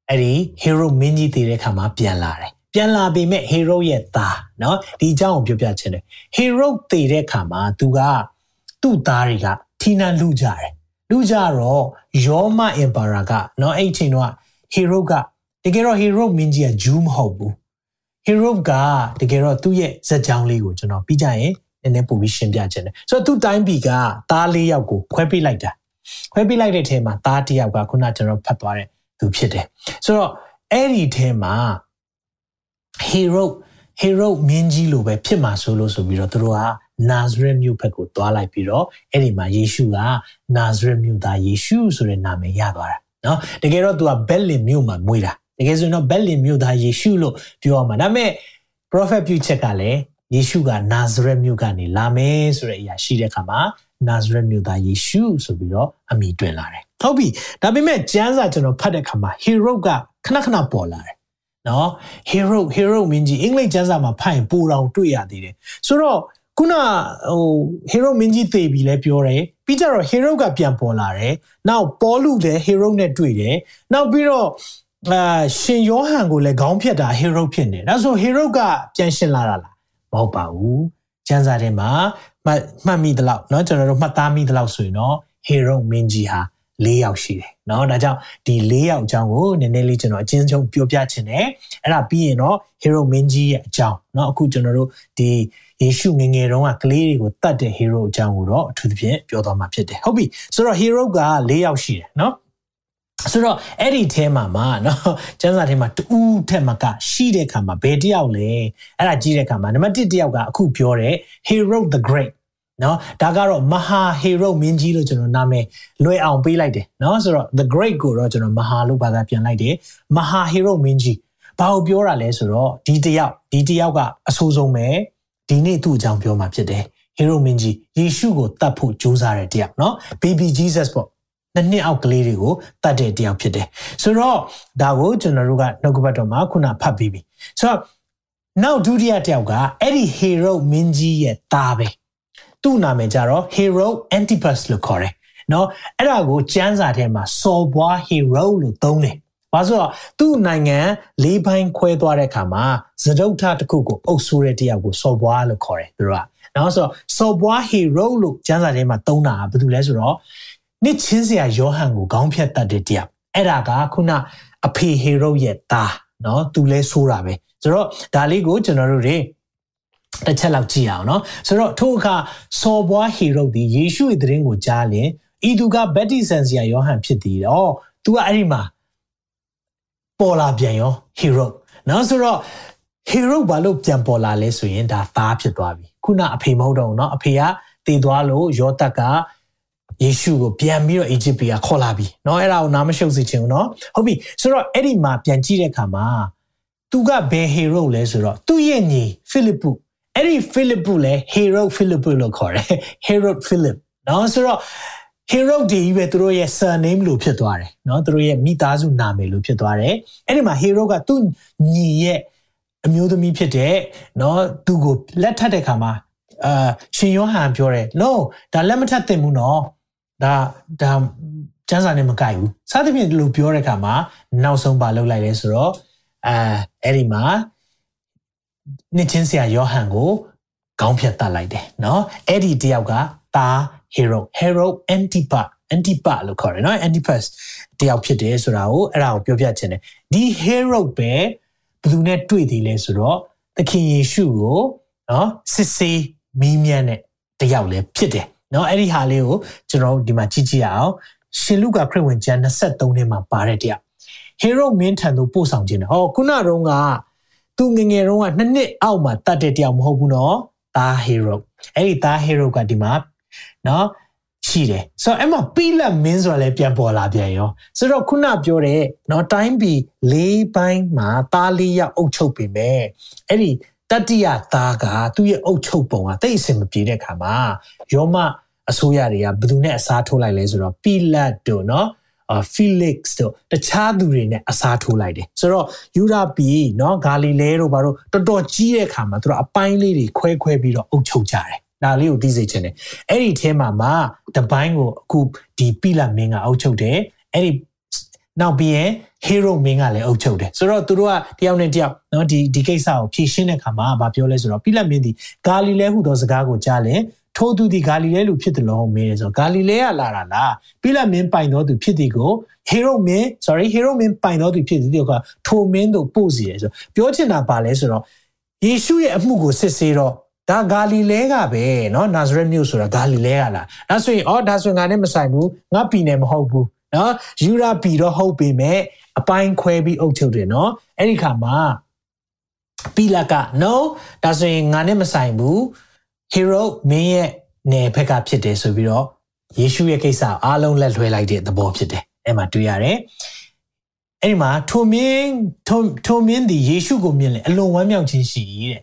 B: အဲ့ဒီဟေရိုမင်းကြီးတည်တဲ့အခါမှာပြန်လာတယ် ပြန်လာပေမဲ့ဟေရိုရဲ့သားเนาะဒီအကြောင်းကိုပြောပြချင်တယ်ဟေရိုတည်တဲ့အခါမှာသူကသူ့သားတွေကထီနန်လူကြတယ်လူကြတော့ယောမအင်ပါရာကเนาะအဲ့ချိန်တော့ဟေရိုကတကယ်တော့ဟေရိုမင်းကြီးကဂျူးမဟုတ်ဘူးဟေရိုကတကယ်တော့သူ့ရဲ့ဇက်ကြောင်းလေးကိုကျွန်တော်ပြီးကြရင်နည်းနည်းပို့ပြီးရှင်းပြခြင်းတယ်ဆိုတော့သူ့တိုင်းပြည်ကသားလေးယောက်ကိုခွဲပေးလိုက်တာခွဲပေးလိုက်တဲ့ထဲမှာသားတစ်ယောက်ကခုနကျွန်တော်ဖတ်သွားတဲ့သူဖြစ်တယ်ဆိုတော့အဲ့ဒီထဲမှာ hero hero မြင်းကြီးလိုပဲဖြစ်မှာဆိုလို့ဆိုပြီးတော့သူတို့ကနာဇရက်မြို့ဘက်ကိုသွားလိုက်ပြီးတော့အဲ့ဒီမှာယေရှုကနာဇရက်မြို့သားယေရှုဆိုတဲ့နာမည်ရသွားတာနော်တကယ်တော့သူကဘက်လင်မြို့မှာမွေးတာတကယ်ဆိုရင်တော့ဘက်လင်မြို့သားယေရှုလို့ပြောရမှာဒါပေမဲ့ prophet ပြုချက်ကလည်းယေရှုကနာဇရက်မြို့ကနေလာမယ်ဆိုတဲ့အရာရှိတဲ့အခါမှာနာဇရက်မြို့သားယေရှုဆိုပြီးတော့အမိတွင်လာတယ်ဟုတ်ပြီဒါပေမဲ့ကျမ်းစာကျွန်တော်ဖတ်တဲ့အခါမှာ hero ကခဏခဏပေါ်လာတယ် နော် hero hero မင်းကြီးအင်္ဂလိပ်ကျမ်းစာမှာဖတ်ရင်ပိုတောင်တွေ့ရသေးတယ်ဆိုတော့ခုနဟို hero မင်းကြီးသေပြီလဲပြောတယ်ပြီးကြတော့ hero ကပြန်ပေါ်လာတယ်နောက်ပေါ်လူလည်း hero နဲ့တွေ့တယ်နောက်ပြီးတော့အာရှင်ယောဟန်ကိုလည်းခေါင်းဖြတ်တာ hero ဖြစ်နေဒါဆို hero ကပြန်ရှင်လာတာလားမဟုတ်ပါဘူးကျမ်းစာထဲမှာမှတ်မိသလောက်เนาะကျွန်တော်တို့မှတ်သားမိသလောက်ဆိုရင်တော့ hero မင်းကြီးဟာ ၄ယောက်ရှိတယ်เนาะဒါကြောင့်ဒီ၄ယောက်အကြောင်းကိုနည်းနည်းလေးကျွန်တော်အချင်းချင်းပြောပြချင်တယ်အဲ့ဒါပြီးရင်တော့ hero မင်းကြီးရဲ့အကြောင်းเนาะအခုကျွန်တော်တို့ဒီယေရှုငငယ်တုန်းကကလေးတွေကိုတတ်တဲ့ hero အကြောင်းကိုတော့အထူးသဖြင့်ပြောသွားမှာဖြစ်တယ်ဟုတ်ပြီဆိုတော့ hero က၄ယောက်ရှိတယ်เนาะဆိုတော့အဲ့ဒီထဲမှာမှာเนาะကျမ်းစာထဲမှာတူးထက်မှာကရှိတဲ့ခါမှာဘယ်တယောက်လဲအဲ့ဒါကြီးတဲ့ခါမှာနံပါတ်1တယောက်ကအခုပြောတဲ့ Hero the Great နော်ဒါကတော့မဟာဟေရုမင်းကြီးလို့ကျွန်တော်နာမည်လွှဲအောင်ပေးလိုက်တယ်နော်ဆိုတော့ the great ကိုတော့ကျွန်တော်မဟာလို့ဘာသာပြန်လိုက်တယ်မဟာဟေရုမင်းကြီးဘာကိုပြောတာလဲဆိုတော့ဒီတယောက်ဒီတယောက်ကအဆိုးဆုံးပဲဒီနေ့သူ့အကြောင်းပြောမှာဖြစ်တယ်ဟေရုမင်းကြီးယေရှုကိုတတ်ဖို့ကြိုးစားတဲ့တယောက်နော် baby jesus ပေါ့နှစ်နှစ်အောက်ကလေးတွေကိုတတ်တဲ့တယောက်ဖြစ်တယ်ဆိုတော့ဒါကိုကျွန်တော်တို့ကနှုတ်ကပတ်တော်မှာခုနဖတ်ပြီးပြီဆိုတော့နောက်ဒုတိယတယောက်ကအဲ့ဒီဟေရုမင်းကြီးရဲ့သားပဲ သူ့နာမည်ကြတော့ hero antipas လို့ခေါ်တယ်နော်အဲ့ဒါကိုကျမ်းစာထဲမှာစော်ဘွား hero လို့သုံးတယ်ဘာလို့ဆိုတော့သူ့နိုင်ငံလေးပိုင်းခွဲသွားတဲ့အခါမှာဇဒုတ်ထတစ်ခုကိုအုပ်ဆိုးတဲ့တယောက်ကိုစော်ဘွားလို့ခေါ်တယ်သူတို့ကနော်ဆိုတော့စော်ဘွား hero လို့ကျမ်းစာထဲမှာသုံးတာကဘာလို့လဲဆိုတော့နှစ်ချင်းစရာယောဟန်ကိုခေါင်းဖြတ်တတ်တဲ့တယောက်အဲ့ဒါကခုနအဖေ hero ရဲ့သားနော်သူလဲဆိုးတာပဲဆိုတော့ဒါလေးကိုကျွန်တော်တို့တွေ တစ်ချက်လောက်ကြည့်အောင်နော်ဆိုတော့ထို့အခါစော်ဘွားဟီရုဒီယေရှုရဲ့တရင်ကိုကြားရင်ဤသူကဗက်တီဆန်စီယာယောဟန်ဖြစ်သည်တော့သူကအဲ့ဒီမှာပေါ်လာပြန်ရောဟီရုနော်ဆိုတော့ဟီရုဘာလို့ပြန်ပေါ်လာလဲဆိုရင်ဒါသားဖြစ်သွားပြီခုနအဖေမဟုတ်တော့ဘူးเนาะအဖေကတည်သွားလို့ယောသက်ကယေရှုကိုပြန်ပြီးတော့အီဂျစ်ပြည်ကခေါ်လာပြီเนาะအဲ့ဒါကိုနားမရှုပ်စေချင်ဘူးเนาะဟုတ်ပြီဆိုတော့အဲ့ဒီမှာပြန်ကြည့်တဲ့အခါမှာသူကဘယ်ဟီရုလဲဆိုတော့သူ့ရဲ့ညီဖိလိပ္ပု အဲ့ဒီဖိလိပ္ပုလည်းဟီရုဖိလိပ္ပုလို့ခေါ်တယ်ဟီရုဖိလိပ္เนาะဆိုတော့ hero ဒီပဲသူတို့ရဲ့ surname လို့ဖြစ်သွားတယ်เนาะသူတို့ရဲ့မိသားစုနာမည်လို့ဖြစ်သွားတယ်အဲ့ဒီမှာ hero ကသူ့ညီရဲ့အမျိုးသမီးဖြစ်တဲ့เนาะသူကိုလက်ထပ်တဲ့ခါမှာအာရှင်ယောဟန်ပြောတယ် no ဒါလက်မထပ်သင့်ဘူးเนาะဒါဒါကျန်းစာနဲ့မကိုက်ဘူးစသဖြင့်လို့ပြောတဲ့ခါမှာနောက်ဆုံးပါလောက်လိုက်လဲဆိုတော့အာအဲ့ဒီမှာ နှစ်ချင်းဆရာယောဟန်ကိုခေါင်းဖြတ်တတ်လိုက်တယ်နော်အဲ့ဒီတယောက်ကတာဟီရိုဟီရိုအန်တီပါအန်တီပါလို့ခေါ်တယ်နော်အန်တီပတ်တယောက်ဖြစ်တယ်ဆိုတာကိုအဲ့ဒါကိုပြောပြချင်တယ်ဒီဟီရိုပဲဘယ်သူနဲ့တွေ့သေးလဲဆိုတော့သခင်ယေရှုကိုနော်စစ်စေးမီးမြန်းတဲ့တယောက်လည်းဖြစ်တယ်နော်အဲ့ဒီဟာလေးကိုကျွန်တော်ဒီမှာကြည့်ကြည့်အောင်ရှင်လူကခရစ်ဝင်ကျမ်း23ထဲမှာပါတဲ့တယောက်ဟီရိုမင်းထံသို့ပို့ဆောင်ခြင်းဟောခုနတုန်းက သူငငယ်တုန်းကနှစ်နှစ်အောက်မှာတတ်တဲ့တယောက်မဟုတ်ဘူးเนาะသား hero အဲ့ဒီသား hero ကဒီမှာနော်ရှိတယ်ဆိုတော့အဲ့မှာပိလက်မင်းဆိုတာလည်းပြန်ပေါ်လာပြန်ရောဆိုတော့ခုနပြောတဲ့နော်တိုင်းပြည်လေးပိုင်းမှာသားလေးရအုပ်ချုပ်ပေမဲ့အဲ့ဒီတတိယသားကသူ့ရဲ့အုပ်ချုပ်ပုံကတိတ်အဆင်မပြေတဲ့ခါမှာယောမအစိုးရတွေကဘယ်သူနဲ့အစားထိုးလိုက်လဲဆိုတော့ပိလက်တို့နော်အာဖီလ စ်တို့တခြားသူတွေနဲ့အစားထိုးလိုက်တယ်ဆိုတော့ယူရာပီနော်ဂါလိလဲတို့ဘာလို့တော်တော်ကြီးတဲ့ခါမှာသူတို့အပိုင်းလေးတွေခွဲခွဲပြီးတော့အုပ်ချုပ်ကြတယ်ဒါလေးကိုသိစေချင်တယ်အဲ့ဒီထဲမှာမှတပိုင်းကိုအခုဒီပိလမင်းကအုပ်ချုပ်တယ်အဲ့ဒီနောက်ပြီးရင် hero မင်းကလည်းအုပ်ချုပ်တယ်ဆိုတော့သူတို့ကတယောက်နဲ့တယောက်เนาะဒီဒီကိစ္စကိုဖြေရှင်းတဲ့ခါမှာဗာပြောလဲဆိုတော့ပိလမင်းဒီဂါလိလဲဟူသောစကားကိုကြားလဲ ထိုးသူဒီဂါလိလဲလူဖြစ်တယ်လို့မေးတယ်ဆိုတော့ဂါလိလဲကလာတာလားပိလမင်းပိုင်တော်သူဖြစ်သည်ကို hero မင်း sorry hero မင်းပိုင်တော်သူဖြစ်သည်ကထိုမင်းတို့ပို့စီတယ်ဆိုပြောချင်တာပါလဲဆိုတော့ယေရှုရဲ့အမှုကိုစစ်ဆေးတော့ဒါဂါလိလဲကပဲเนาะနာဇရက်မြို့ဆိုတာဂါလိလဲကလားဒါဆိုရင်အော်ဒါဆိုငါနဲ့မဆိုင်ဘူးငါပြည်နယ်မဟုတ်ဘူးเนาะယူရာပြည်တော့ဟုတ်ပေမဲ့အပိုင်းခွဲပြီးအုပ်ချုပ်တယ်เนาะအဲ့ဒီခါမှာပီလာက no ဒါဆိုရင်ငါနဲ့မဆိုင်ဘူး hero မင်းရဲ့နယ်ဘက်ကဖြစ်တယ်ဆိုပြီးတော့ယေရှုရဲ့ကိစ္စအားလုံးလက်လွှဲလိုက်တဲ့သဘောဖြစ်တယ်အဲ့မှာတွေ့ရတယ်အဲ့ဒီမှာထိုမင်းထိုမင်းဒီယေရှုကိုမြင်လေအလွန်ဝမ်းမြောက်ခြင်းရှိတဲ့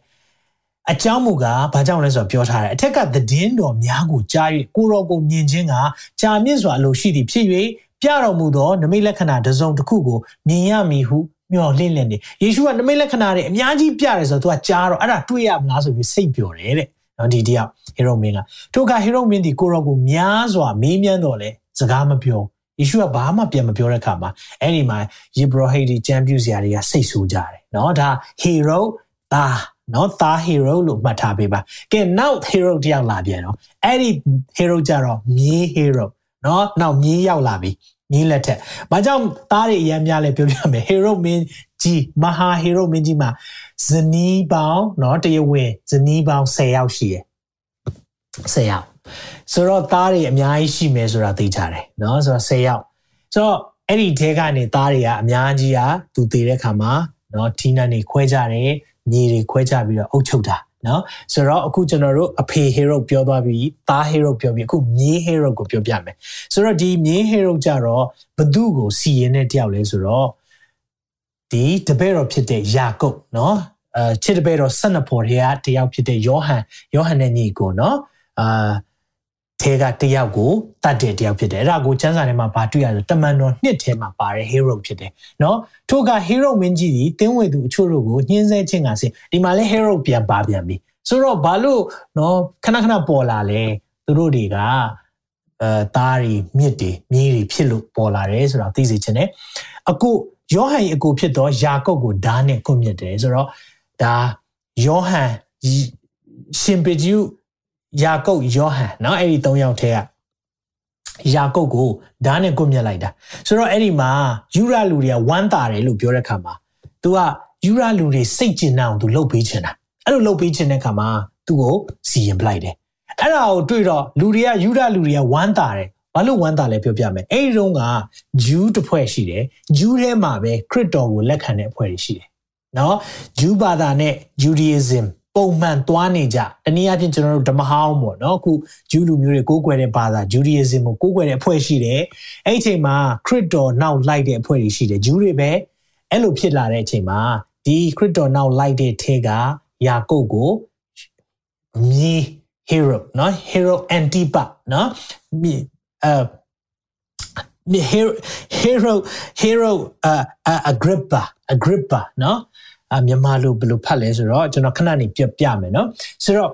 B: အကြောင်းမူကားဘာကြောင့်လဲဆိုတော့ပြောထားတယ်အထက်ကသတင်းတော်များကိုကြား၍ကိုရောကိုမြင်ခြင်းကကြာမြင့်စွာအလိုရှိသည်ဖြစ်၍ပြတော်မူသောနမိတ်လက္ခဏာတစ်စုံတစ်ခုကိုမြင်ရမည်ဟုမျှော်လင့်လင့်နေယေရှုကနမိတ်လက္ခဏာတွေအများကြီးပြတယ်ဆိုတော့ तू ကကြားတော့အဲ့ဒါတွေ့ရမလားဆိုပြီးစိတ်ပျော်တယ်တဲ့ နော်ဒီတယောက်ဟေရုမင်းကထိုကဟေရုမင်းဒီကိုရောကိုများစွာမေးမြန်းတော့လဲစကားမပြောယေရှုကဘာမှပြန်မပြောတဲ့အခါမှာအဲ့ဒီမှာယေဘရဟိဒီကျမ်းပြူစရာတွေကစိတ်ဆိုးကြတယ်နော်ဒါဟေရုဒါနော်သားဟီရိုလို့မှတ်ထားပေးပါ။ကဲ now hero တယောက်လာပြန်တော့အဲ့ဒီ hero ကြတော့မြေး hero နော်နောက်မြေးရောက်လာပြီမြေးလက်ထက်။မကြောင့်သားတွေအများများလဲပြောပြမယ် hero မင်းကြီးမဟာ hero မင်းကြီးမှာ ဇနီးပေါင်းနော်တရဝင်းဇနီးပေါင်း10ယောက်ရှိတယ်10ယောက်ဆိုတော့သားတွေအများကြီးရှိမယ်ဆိုတာသိကြတယ်နော်ဆိုတော့10ယောက်ဆိုတော့အဲ့ဒီထဲကနေသားတွေကအများကြီးอ่ะသူတည်တဲ့ခါမှာနော်ထီးနန်းနေခွဲကြတယ်မြေတွေခွဲခြားပြီးတော့အုပ်ချုပ်တာနော်ဆိုတော့အခုကျွန်တော်တို့အဖေ hero ပြောသွားပြီးသား hero ပြောပြီးအခုမြေး hero ကိုပြောပြမယ်ဆိုတော့ဒီမြေး hero ကြတော့ဘသူ့ကိုစီရင်တဲ့တယောက်လဲဆိုတော့ ဒီဒီတပည့်တော်ဖြစ်တဲ့ယာကုပ်နော်အဲချစ်တပည့်တော်၁၂ဖော်တွေကတယောက်ဖြစ်တဲ့ယောဟန်ယောဟန်နဲ့ညီကိုနော်အာထဲကတယောက်ကိုတတ်တဲ့တယောက်ဖြစ်တယ်အဲ့ဒါကိုကျမ်းစာထဲမှာဗာတွေ့ရတယ်တမန်တော်နှစ်ထဲမှာပါတဲ့ hero ဖြစ်တယ်နော်ထို့က hero မင်းကြီးဒီတင်းဝေသူအချို့တို့ကိုညှင်းဆဲခြင်းကစင်ဒီမှာလဲ hero ပြန်ပါပြန်ပြီဆိုတော့ဘာလို့နော်ခဏခဏပေါ်လာလဲသူတို့တွေကအဲသားတွေမြစ်တွေမြေးတွေဖြစ်လို့ပေါ်လာတယ်ဆိုတော့သိစေချင်တယ်အခု ယောဟန်အကိုဖြစ်တော့ယာကုပ်ကိုဓာတ်နဲ့ကွပ်မြစ်တယ်ဆိုတော့ဒါယောဟန်ရှင်ပေကျူယာကုပ်ယောဟန်เนาะအဲ့ဒီ၃ယောက်ထဲကယာကုပ်ကိုဓာတ်နဲ့ကွပ်မြက်လိုက်တာဆိုတော့အဲ့ဒီမှာယူရလူတွေကဝမ်းသာတယ်လို့ပြောတဲ့ခါမှာ तू ကယူရလူတွေစိတ်ကျဉ်အောင် तू လှုပ်ပေးချင်တာအဲ့လိုလှုပ်ပေးချင်တဲ့ခါမှာသူ့ကိုစီရင်ပလိုက်တယ်အဲ့ဒါကိုတွေ့တော့လူတွေကယူရလူတွေကဝမ်းသာတယ် ဘာလို့ဝမ်းသာလဲပြောပြမယ်အဲ့ဒီတုန်းကဂျူးတစ်ဖွဲ့ရှိတယ်ဂျူးထဲမှာပဲခရစ်တော်ကိုလက်ခံတဲ့အဖွဲ့တွေရှိတယ်နော်ဂျူးဘာသာနဲ့ Judaism ပုံမှန်သွားနေကြတနည်းအားဖြင့်ကျွန်တော်တို့ဓမ္မဟောင်းပေါ့နော်အခုဂျူးလူမျိုးတွေကိုးကွယ်တဲ့ဘာသာ Judaism ကိုကိုးကွယ်တဲ့အဖွဲ့ရှိတယ်အဲ့ဒီအချိန်မှာခရစ်တော်နောက်လိုက်တဲ့အဖွဲ့တွေရှိတယ်ဂျူးတွေပဲအဲ့လိုဖြစ်လာတဲ့အချိန်မှာဒီခရစ်တော်နောက်လိုက်တဲ့ထဲကယာကုပ်ကိုမြေ hero နော် hero antipa နော် အဲ hero hero hero uh, agrippa agrippa နော်အမြန်မာလိုဘယ်လိုဖတ်လဲဆိုတော့ကျွန်တော်ခဏနေပြပြမယ်နော်ဆိုတော့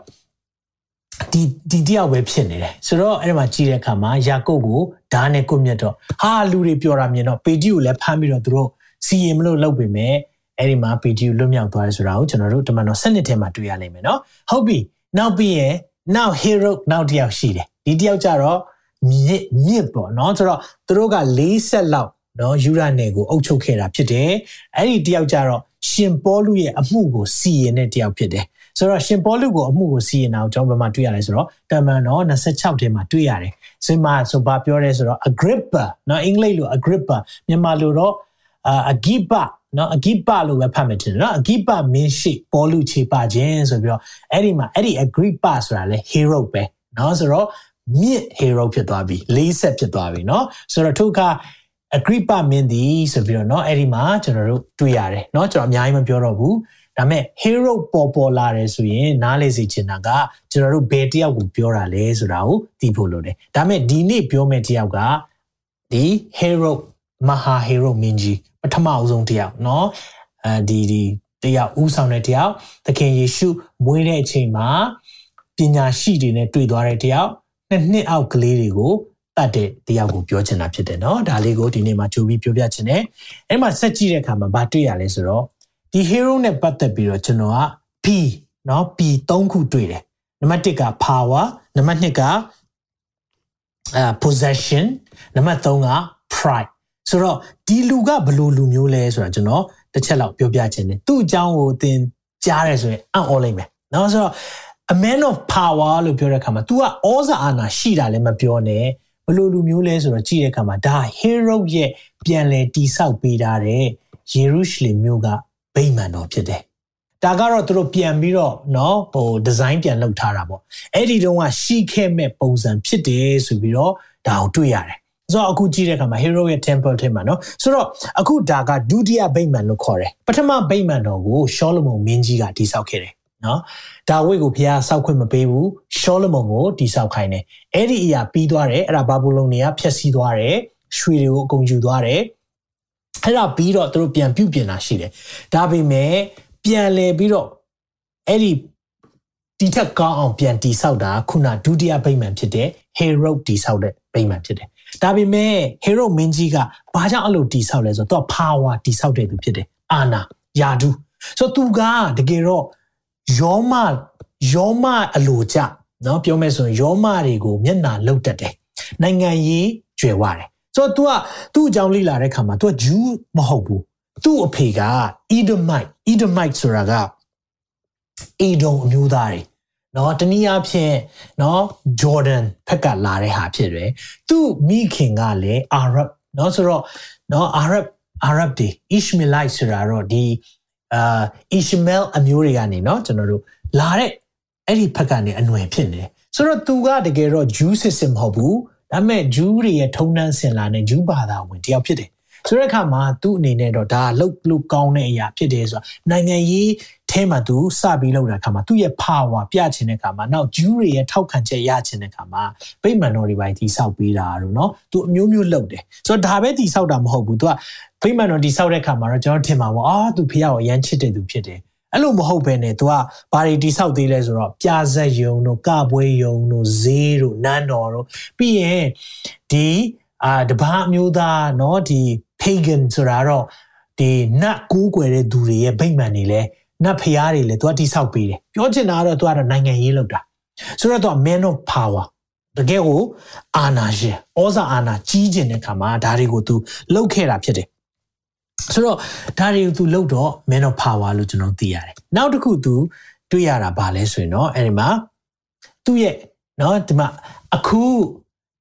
B: ဒီဒီတယောက်ပဲဖြစ်နေတယ်ဆိုတော့အဲ့ဒီမှာကြည့်တဲ့အခါမှာယာကုပ်ကိုဓာတ်နဲ့ကုတ်မြတ်တော့ဟာလူတွေပြောတာမြင်တော့ပေဂျီကိုလည်းဖမ်းပြီးတော့သူတို့စီရင်မလို့လုပ်ပေမဲ့အဲ့ဒီမှာပေဂျီကိုလွတ်မြောက်သွားတယ်ဆိုတာကိုကျွန်တော်တို့တမန်တော်7နှစ်ထဲမှာတွေ့ရနိုင်မယ်နော်ဟုတ်ပြီနောက်ပြီးရင် now hero နောက်တယောက်ရှိတယ်ဒီတယောက်ကြတော့ မြစ်မြစ်ပေါ့နော်ဆိုတော့သူတို့က၄ဆက်လောက်နော်ယူရနယ်ကိုအုပ်ချုပ်ခဲ့တာဖြစ်တယ်အဲ့ဒီတယောက်ကြတော့ရှင်ပေါလုရဲ့အမှုကိုစီရင်တဲ့တယောက်ဖြစ်တယ်ဆိုတော့ရှင်ပေါလုကိုအမှုကိုစီရင်တာကိုကျွန်တော်ဘယ်မှာတွေ့ရလဲဆိုတော့တမန်တော်26ထဲမှာတွေ့ရတယ်ဆိုမှဆိုဘာပြောရဲဆိုတော့ Agrippa နော်အင်္ဂလိပ်လို Agrippa မြန်မာလိုတော့အဂိပနော်အဂိပလို့ပဲဖတ်မယ်ထင်တယ်နော်အဂိပမင်းရှိပေါလုခြေပခြင်းဆိုပြီးတော့အဲ့ဒီမှာအဲ့ဒီ Agrippa ဆိုတာလေ hero ပဲနော်ဆိုတော့ မြစ် hero ဖြစ်သွားပြီလေးဆက်ဖြစ်သွားပြီနော်ဆိုတော့ထို့ကအဂရိပမင်းသည်ဆိုပြီးတော့เนาะအဲ့ဒီမှာကျွန်တော်တို့တွေ့ရတယ်เนาะကျွန်တော်အများကြီးမပြောတော့ဘူးဒါပေမဲ့ hero ပေါ်ပေါ်လာတယ်ဆိုရင်နားလေစီချင်တာကကျွန်တော်တို့ဘယ်တယောက်ကိုပြောတာလဲဆိုတာကိုသိဖို့လိုတယ်ဒါပေမဲ့ဒီနေ့ပြောမယ့်တယောက်ကဒီ hero မဟာ hero မင်းကြီးပထမအဆုံးတယောက်เนาะအဲဒီဒီတယောက်ဥဆောင်တဲ့တယောက်သခင်ယေရှုမွေးတဲ့အချိန်မှာပညာရှိတွေနဲ့တွေ့သွားတဲ့တယောက် နှစ်နှစ်အောက်ကလေးတွေကိုတတ်တဲ့တရားကိုပြောချင်တာဖြစ်တယ်เนาะဒါလေးကိုဒီနေ့မှာကြိုပြီးပြောပြချင်တယ်အဲ့မှာဆက်ကြည့်တဲ့အခါမှာဗာတွေ့ရလဲဆိုတော့ဒီ hero နဲ့ပတ်သက်ပြီးတော့ကျွန်တော်က P เนาะ P ၃ခုတွေ့တယ်နံပါတ်1က power နံပါတ်2ကအဲ possession နံပါတ်3က pride ဆိုတော့ဒီလူကဘယ်လိုလူမျိုးလဲဆိုတာကျွန်တော်တစ်ချက်လောက်ပြောပြချင်တယ်သူ့အကြောင်းကိုသင်ကြားရဲဆိုရင်အံ့ဩလိုက်မယ်เนาะဆိုတော့ a man of power လို့ပြောတဲ့အခါမှာ तू ကဩဇာအာဏာရှိတာလည်းမပြောနဲ့ဘယ်လိုလူမျိုးလဲဆိုတော့ကြည့်တဲ့အခါမှာဒါ hero ရဲ့ပြန်လည်တိဆောက်ပေးထားတဲ့ယေရုရှလင်မြို့ကဗိမာန်တော်ဖြစ်တယ်။ဒါကတော့သူတို့ပြန်ပြီးတော့เนาะဟိုဒီဇိုင်းပြန်လုပ်ထားတာပေါ့။အဲ့ဒီတုန်းကရှိခဲ့မဲ့ပုံစံဖြစ်တယ်ဆိုပြီးတော့ဒါကိုတွေ့ရတယ်။ဆိုတော့အခုကြည့်တဲ့အခါမှာ hero ရဲ့ temple ထဲမှာเนาะဆိုတော့အခုဒါကဒုတိယဗိမာန်လို့ခေါ်တယ်။ပထမဗိမာန်တော်ကိုရှောလမုန်မင်းကြီးကတည်ဆောက်ခဲ့တယ် နော်ဒါဝိတ်ကိုဘုရားဆောက်ခွင့်မပေးဘူးရှောလမုန်ကိုတိဆောက်ခိုင်းတယ်အဲ့ဒီအရာပြီးသွားတယ်အဲ့ဒါဘာဘူးလုံတွေကဖျက်ဆီးသွားတယ်ရွှေတွေကိုအကုန်ယူသွားတယ်အဲ့ဒါပြီးတော့သူတို့ပြန်ပြုတ်ပြင်တာရှိတယ်ဒါပေမဲ့ပြန်လဲပြီးတော့အဲ့ဒီဒီထက်ကောင်းအောင်ပြန်တိဆောက်တာခုနဒုတိယဗိမာန်ဖြစ်တဲ့ hero တိဆောက်တဲ့ဗိမာန်ဖြစ်တယ်ဒါပေမဲ့ hero မင်းကြီးကဘာကြောင့်အဲ့လိုတိဆောက်လဲဆိုတော့သူက power တိဆောက်တဲ့သူဖြစ်တယ်အာနာယာဒူဆိုတော့သူကတကယ်တော့ ယောမယောမအလိုကြနော်ပြောမယ်ဆိုရင်ယောမတွေကိုမျက်နာလောက်တတ်တယ်နိုင်ငံရေးကျွယ်ဝတယ်ဆိုတော့ तू ကသူ့အကြောင်းလေ့လာတဲ့ခါမှာ तू ကဂျူးမဟုတ်ဘူးသူ့အဖေက Edomite Edomite ဆိုတာကအေဒုံအမျိုးသားတွေနော်တနည်းအားဖြင့်နော်ဂျော်ဒန်ဖက်ကလာတဲ့ဟာဖြစ်တယ်သူ့မိခင်ကလည်းအာရဗ်နော်ဆိုတော့နော်အာရဗ်အာရဗ်တွေအစ္စမီလိုက်ဆိုတာတော့ဒီ အာအီရှမဲလ်အမျိုးတွေကနေเนาะကျွန်တော်တို့လာတဲ့အဲ့ဒီဘက်ကနေအနွယ်ဖြစ်နေတယ်ဆိုတော့သူကတကယ်တော့ဂျူးစစ်စစ်မဟုတ်ဘူးဒါပေမဲ့ဂျူးတွေရဲ့ထုံနှန်းစင်လာတဲ့ဂျူးဘာသာဝင်တယောက်ဖြစ်တယ် ဆိုတဲ့အခါမှာသူ့အနေနဲ့တော့ဒါလှုပ်လို့ကောင်းတဲ့အရာဖြစ်တယ်ဆိုတာနိုင်ငံရေးထဲမှာသူစပြီးလှုပ်တဲ့အခါမှာသူ့ရဲ့ power ပြချင်တဲ့အခါမှာနောက်ဂျူးတွေရဲ့ထောက်ခံချက်ရချင်တဲ့အခါမှာဗိမာန်တော်တွေပိုင်းတိဆောက်ပေးတာတော့เนาะသူအမျိုးမျိုးလှုပ်တယ်ဆိုတော့ဒါပဲတိဆောက်တာမဟုတ်ဘူးသူကဗိမာန်တော်တိဆောက်တဲ့အခါမှာတော့ကျွန်တော်ထင်ပါဘောအာသူဖះကိုအရန်ချစ်တဲ့သူဖြစ်တယ်အဲ့လိုမဟုတ်ဘဲနဲ့ तू ကဘာတွေတိဆောက်သေးလဲဆိုတော့ပြာဇက်ယုံတို့ကပွဲယုံတို့ဈေးတို့နန်းတော်တို့ပြီးရင်ဒီအာတပားအမျိုးသားเนาะဒီ pagan ဆိုတာတော့ဒီနတ်ကိုးကွယ်တဲ့သူတွေရဲ့ဗိမ္မာန်တွေလဲနတ်ဖျားတွေလဲသူကတိဆောက်ပေးတယ်ပြောချင်တာကတော့သူကတော့နိုင်ငံရေးလုပ်တာဆိုတော့သူက man of power တကယ်ကိုအာနာရှင်ဩဇာအာနာကြီးကျင်တဲ့ခါမှာဒါတွေကိုသူလှုပ်ခဲ့တာဖြစ်တယ်ဆိုတော့ဒါတွေကိုသူလှုပ်တော့ man of power လို့ကျွန်တော်သိရတယ်နောက်တစ်ခုသူတွေ့ရတာဗာလဲဆိုရင်တော့အဲဒီမှာသူ့ရဲ့เนาะဒီမှာအခု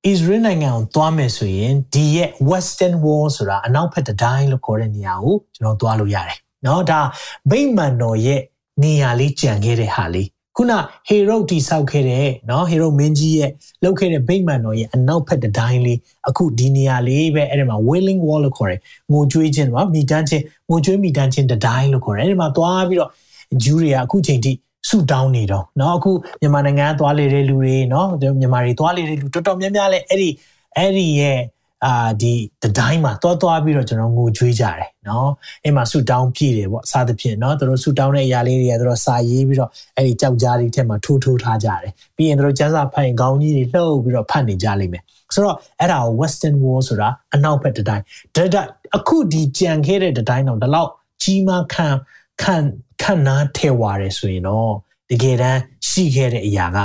B: Israel နိုင်ငံကိုသွားမယ်ဆိုရင်ဒီရဲ့ Western Wall ဆိုတာအနောက်ဘက်တတိုင်းလို့ခေါ်တဲ့နေရာကိုကျွန်တော်သွားလို့ရတယ်။နော်ဒါဗိမာန်တော်ရဲ့နေရာလေးကြံခဲ့တဲ့ဟာလေးခုနဟေရုတ်တိဆောက်ခဲ့တဲ့နော်ဟေရုတ်မင်းကြီးရဲ့လုပ်ခဲ့တဲ့ဗိမာန်တော်ရဲ့အနောက်ဘက်တတိုင်းလေးအခုဒီနေရာလေးပဲအဲ့ဒီမှာ Wailing Wall လို့ခေါ်တယ်ငိုကြွေးခြင်းပါမိတန်းခြင်းငိုကြွေးမိတန်းခြင်းတတိုင်းလို့ခေါ်တယ်အဲ့ဒီမှာသွားပြီးတော့ဂျူးတွေကအခုချိန်ထိ ဆူတောင်းနေတော့เนาะအခုမြန်မာနိုင်ငံသွားလေတဲ့လူတွေเนาะမြန်မာတွေသွားလေတဲ့လူတော်တော်များများလဲအဲ့ဒီအဲ့ဒီရဲ့အာဒီတတိုင်းမှာတွားတွားပြီးတော့ကျွန်တော်ငိုကြွေးကြတယ်เนาะအဲ့မှာဆူတောင်းပြည့်တယ်ပေါ့စသဖြင့်เนาะသူတို့ဆူတောင်းတဲ့အရာလေးတွေကသူတို့စာရေးပြီးတော့အဲ့ဒီကြောက်ကြားလေးထဲမှာထိုးထိုးထားကြတယ်ပြီးရင်သူတို့ကျန်းစာဖတ်ရင်ခေါင်းကြီးတွေလှုပ်ပြီးတော့ဖတ်နေကြလိမ့်မယ်ဆိုတော့အဲ့ဒါကို Western Wall ဆိုတာအနောက်ဘက်တတိုင်းဒါအခုဒီကြံခဲ့တဲ့တတိုင်းတော့ဒီလောက်ကြီးမားခံခံ ခံနာထဲဝါတယ်ဆိုရင်တော့တကယ်တမ်းရှိခဲ့တဲ့အရာက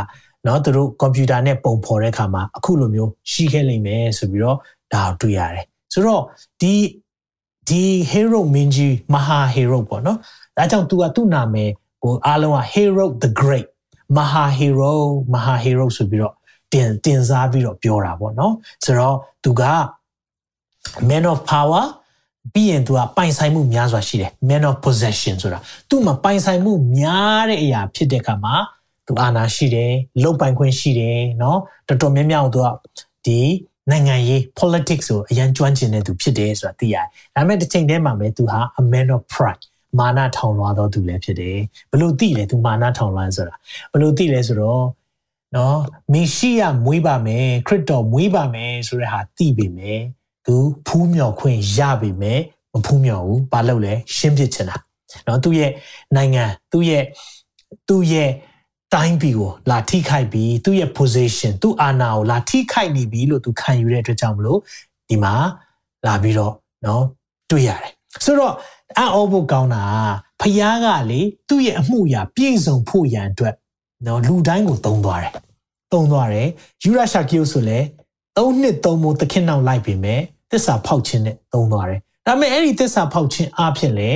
B: เนาะသူတို့ကွန်ပျူတာနဲ့ပုံဖော်တဲ့အခါမှာအခုလိုမျိုးရှိခဲ့လိမ့်မယ်ဆိုပြီးတော့ဒါကိုတွေ့ရတယ်ဆိုတော့ဒီဒီ hero မင်းကြီးမဟာ hero ပေါ့နော်ဒါကြောင့် तू ကသူ့နာမည်ဟိုအားလုံးက hero the great မဟာ hero မဟာ hero ဆိုပြီးတော့တင်တင်စားပြီးတော့ပြောတာပေါ့နော်ဆိုတော့ तू က man of power ပြီးရင်သူကပိုင်ဆိုင်မှုများစွာရှိတယ် man of possession ဆိုတာသူ့မှာပိုင်ဆိုင်မှုများတဲ့အရာဖြစ်တဲ့အခါမှာသူအာဏာရှိတယ်လုံပိုင်ခွင့်ရှိတယ်เนาะတော်တော်များများကိုသူကဒီနိုင်ငံရေး politics ကိုအရန်ကျွမ်းကျင်တဲ့သူဖြစ်တယ်ဆိုတာသိရတယ်ဒါပေမဲ့တစ်ချိန်တည်းမှာပဲသူဟာ a man of pride မာနထောင်လွှာသောသူလည်းဖြစ်တယ်ဘလို့သိလဲသူမာနထောင်လွှာဆိုတာဘလို့သိလဲဆိုတော့เนาะမေရှိယမွေးပါမယ်ခရစ်တော်မွေးပါမယ်ဆိုတဲ့ဟာသိပေမဲ့ သူဖူးမြော်ခွင့်ရပေမဲ့မဖူးမြော်ဘူးဘာလို့လဲရှင်းပြချင်တာနော်သူ့ရဲ့နိုင်ငံသူ့ရဲ့သူ့ရဲ့တိုင်းပြည်ကိုလာထိခိုက်ပြီးသူ့ရဲ့ position သူ့အာဏာကိုလာထိခိုက်နေပြီလို့သူခံယူတဲ့အတွက်ကြောင့်မလို့ဒီမှာလာပြီးတော့เนาะတွေ့ရတယ်ဆိုတော့အံ့ဩဖို့ကောင်းတာဖယားကလေသူ့ရဲ့အမှုရာပြည့်စုံဖို့ရန်အတွက်เนาะလူတိုင်းကိုသုံးသွားတယ်သုံးသွားတယ်ယူရရှာကိယုဆိုလဲသုံးနှစ်သုံးမို့သခင်နောက်လိုက်ပြီမဲ့ သစ္စာဖောက်ခြင်းနဲ့သုံးသွားတယ်။ဒါပေမဲ့အဲ့ဒီသစ္စာဖောက်ခြင်းအဖြစ်လေ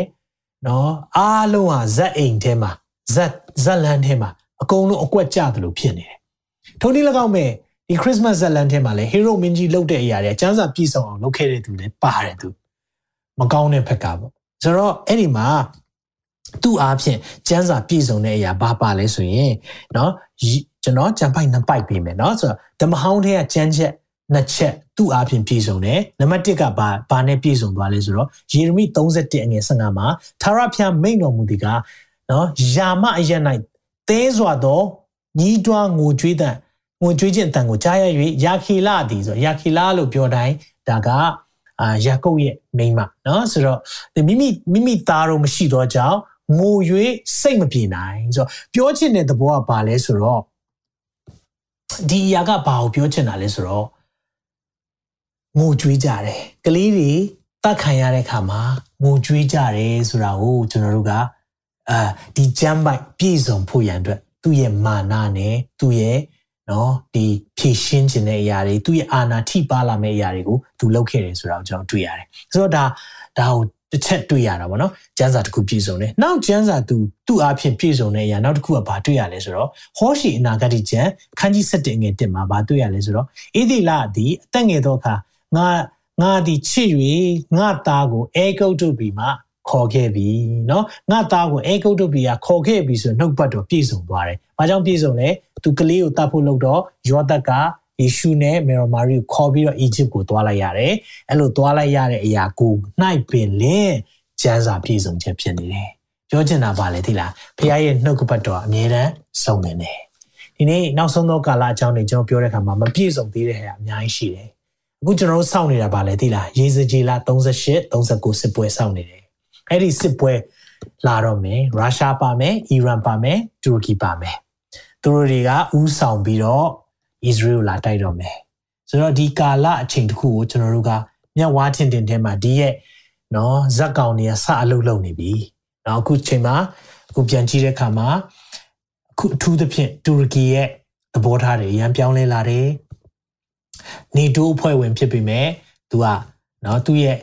B: နော်အားလုံးဟာဇက်အိမ်ထဲမှာဇက်ဇက်လန်ထဲမှာအကုန်လုံးအကွက်ကျသလိုဖြစ်နေတယ်။ထိုနည်း၎င်းမဲ့ဒီ Christmas ဇက်လန်ထဲမှာလေ hero မင်းကြီးလုပ်တဲ့အရာတွေအကျမ်းစာပြည့်စုံအောင်လုပ်ခဲ့တဲ့သူလည်းပါတယ်သူ။မကောင်းတဲ့ဖက်ကပေါ့။ဆိုတော့အဲ့ဒီမှာသူ့အားဖြင့်ကျမ်းစာပြည့်စုံတဲ့အရာဘာပါလဲဆိုရင်နော်ကျွန်တော်ကျန်ပိုက်နှစ်ပိုက်ပေးမယ်နော်ဆိုတော့ဓမ္မဟောင်းထဲကကျမ်းချက် နှစ်ချက်သူ့အားဖြင့်ပြည့်စုံတယ်နံပါတ်1ကဘာဘာနဲ့ပြည့်စုံသွားလဲဆိုတော့ယေရမိ31အငယ်15မှာသာရဖျားမိန်တော်မူဒီကနော်ယာမအရ၌သဲစွာသောညီးတွားငိုကြွေးတဲ့ငိုကြွေးခြင်းအတန်ကိုကြားရ၍ယာခီလာသည်ဆိုယာခီလာလို့ပြောတိုင်းဒါကအာယာကုပ်ရဲ့မိန်းမနော်ဆိုတော့မိမိမိမိသားတော့မရှိတော့ကြောင်းငို၍စိတ်မပြေနိုင်ဆိုတော့ပြောချင်တဲ့သဘောကဘာလဲဆိုတော့ဒီအရာကဘာကိုပြောချင်တာလဲဆိုတော့ ငိုကြွေးကြတယ်ကလေးတွေတတ်ခံရတဲ့ခါမှာငိုကြွေးကြတယ်ဆိုတာကိုကျွန်တော်တို့ကအာဒီဂျမ်းပိုက်ပြည့်စုံဖို့ရန်အတွက်သူ့ရဲ့မာနနဲ့သူ့ရဲ့နော်ဒီဖြည့်ရှင်းခြင်းတဲ့အရာတွေသူ့ရဲ့အာနာထိပါလာမယ့်အရာတွေကိုသူလုပ်ခဲ့တယ်ဆိုတာကိုကျွန်တော်တွေ့ရတယ်ဆိုတော့ဒါဒါကိုတစ်ချက်တွေ့ရတာပေါ့နော်ကျမ်းစာတစ်ခုပြည့်စုံတယ်နောက်ကျမ်းစာသူသူ့အဖြစ်ပြည့်စုံတဲ့အရာနောက်တစ်ခုကဘာတွေ့ရလဲဆိုတော့ဟောရှိအနာဂတ်ကျမ်းခန်းကြီး7ငယ်1မှာဘာတွေ့ရလဲဆိုတော့ဣတိလသည်အသက်ငယ်သောအခါ ငါငါသည်ချစ်၍ငါသားကိုအဲဂုတ်တုပြီမှာခေါ်ခဲ့ပြီเนาะငါသားကိုအဲဂုတ်တုပြီကခေါ်ခဲ့ပြီဆိုနှုတ်ပတ်တော်ပြည့်စုံသွားတယ်။ဘာကြောင့်ပြည့်စုံလဲ? तू ကလေးကိုတတ်ဖို့လုပ်တော့ယောသက်က ယေရှုနဲ့မေရမာရီကိုခေါ်ပြီးတော့အီဂျစ်ကိုသွားလိုက်ရတယ်အဲ့လိုသွားလိုက်ရတဲ့အရာကိုနိုင်ပင်လင်းကျမ်းစာပြည့်စုံချက်ဖြစ်နေတယ်ပြောချင်တာပါလေသိလားဖခင်ရဲ့နှုတ်ကပတ်တော်အမြဲတမ်းစုံနေတယ်ဒီနေ့နောက်ဆုံးသောကာလအကြောင်းတွေကျွန်တော်ပြောတဲ့အခါမှာမပြည့်စုံသေးတဲ့ဟာအများကြီးရှိတယ် အခုကျွန်တော်တို့စောင့်နေတာပါလေသိလားရေစကြီးလာ38 39စစ်ပွဲစောင့်နေတယ်အဲ့ဒီစစ်ပွဲလာတော့မယ်ရုရှားပါမယ်အီရန်ပါမယ်တူရကီပါမယ်သူတို့တွေကဥဆောင်ပြီးတော့ဣသရေလလာတိုက်တော့မယ်ဆိုတော့ဒီကာလအချိန်တစ်ခုကိုကျွန်တော်တို့ကမြတ်ဝါထင်တင်ထဲမှာဒီရဲ့နော်ဇက်ကောင်တွေကစအလုပ်လုပ်နေပြီနော်အခုချိန်မှာအခုပြန်ကြည့်တဲ့အခါမှာအခုအထူးသဖြင့်တူရကီရဲ့သဘောထားတွေအရန်ပြောင်းလဲလာတယ် နေတိုးအဖွဲ့ဝင်ဖြစ်ပေမဲ့သူကနော်သူ့ရဲ့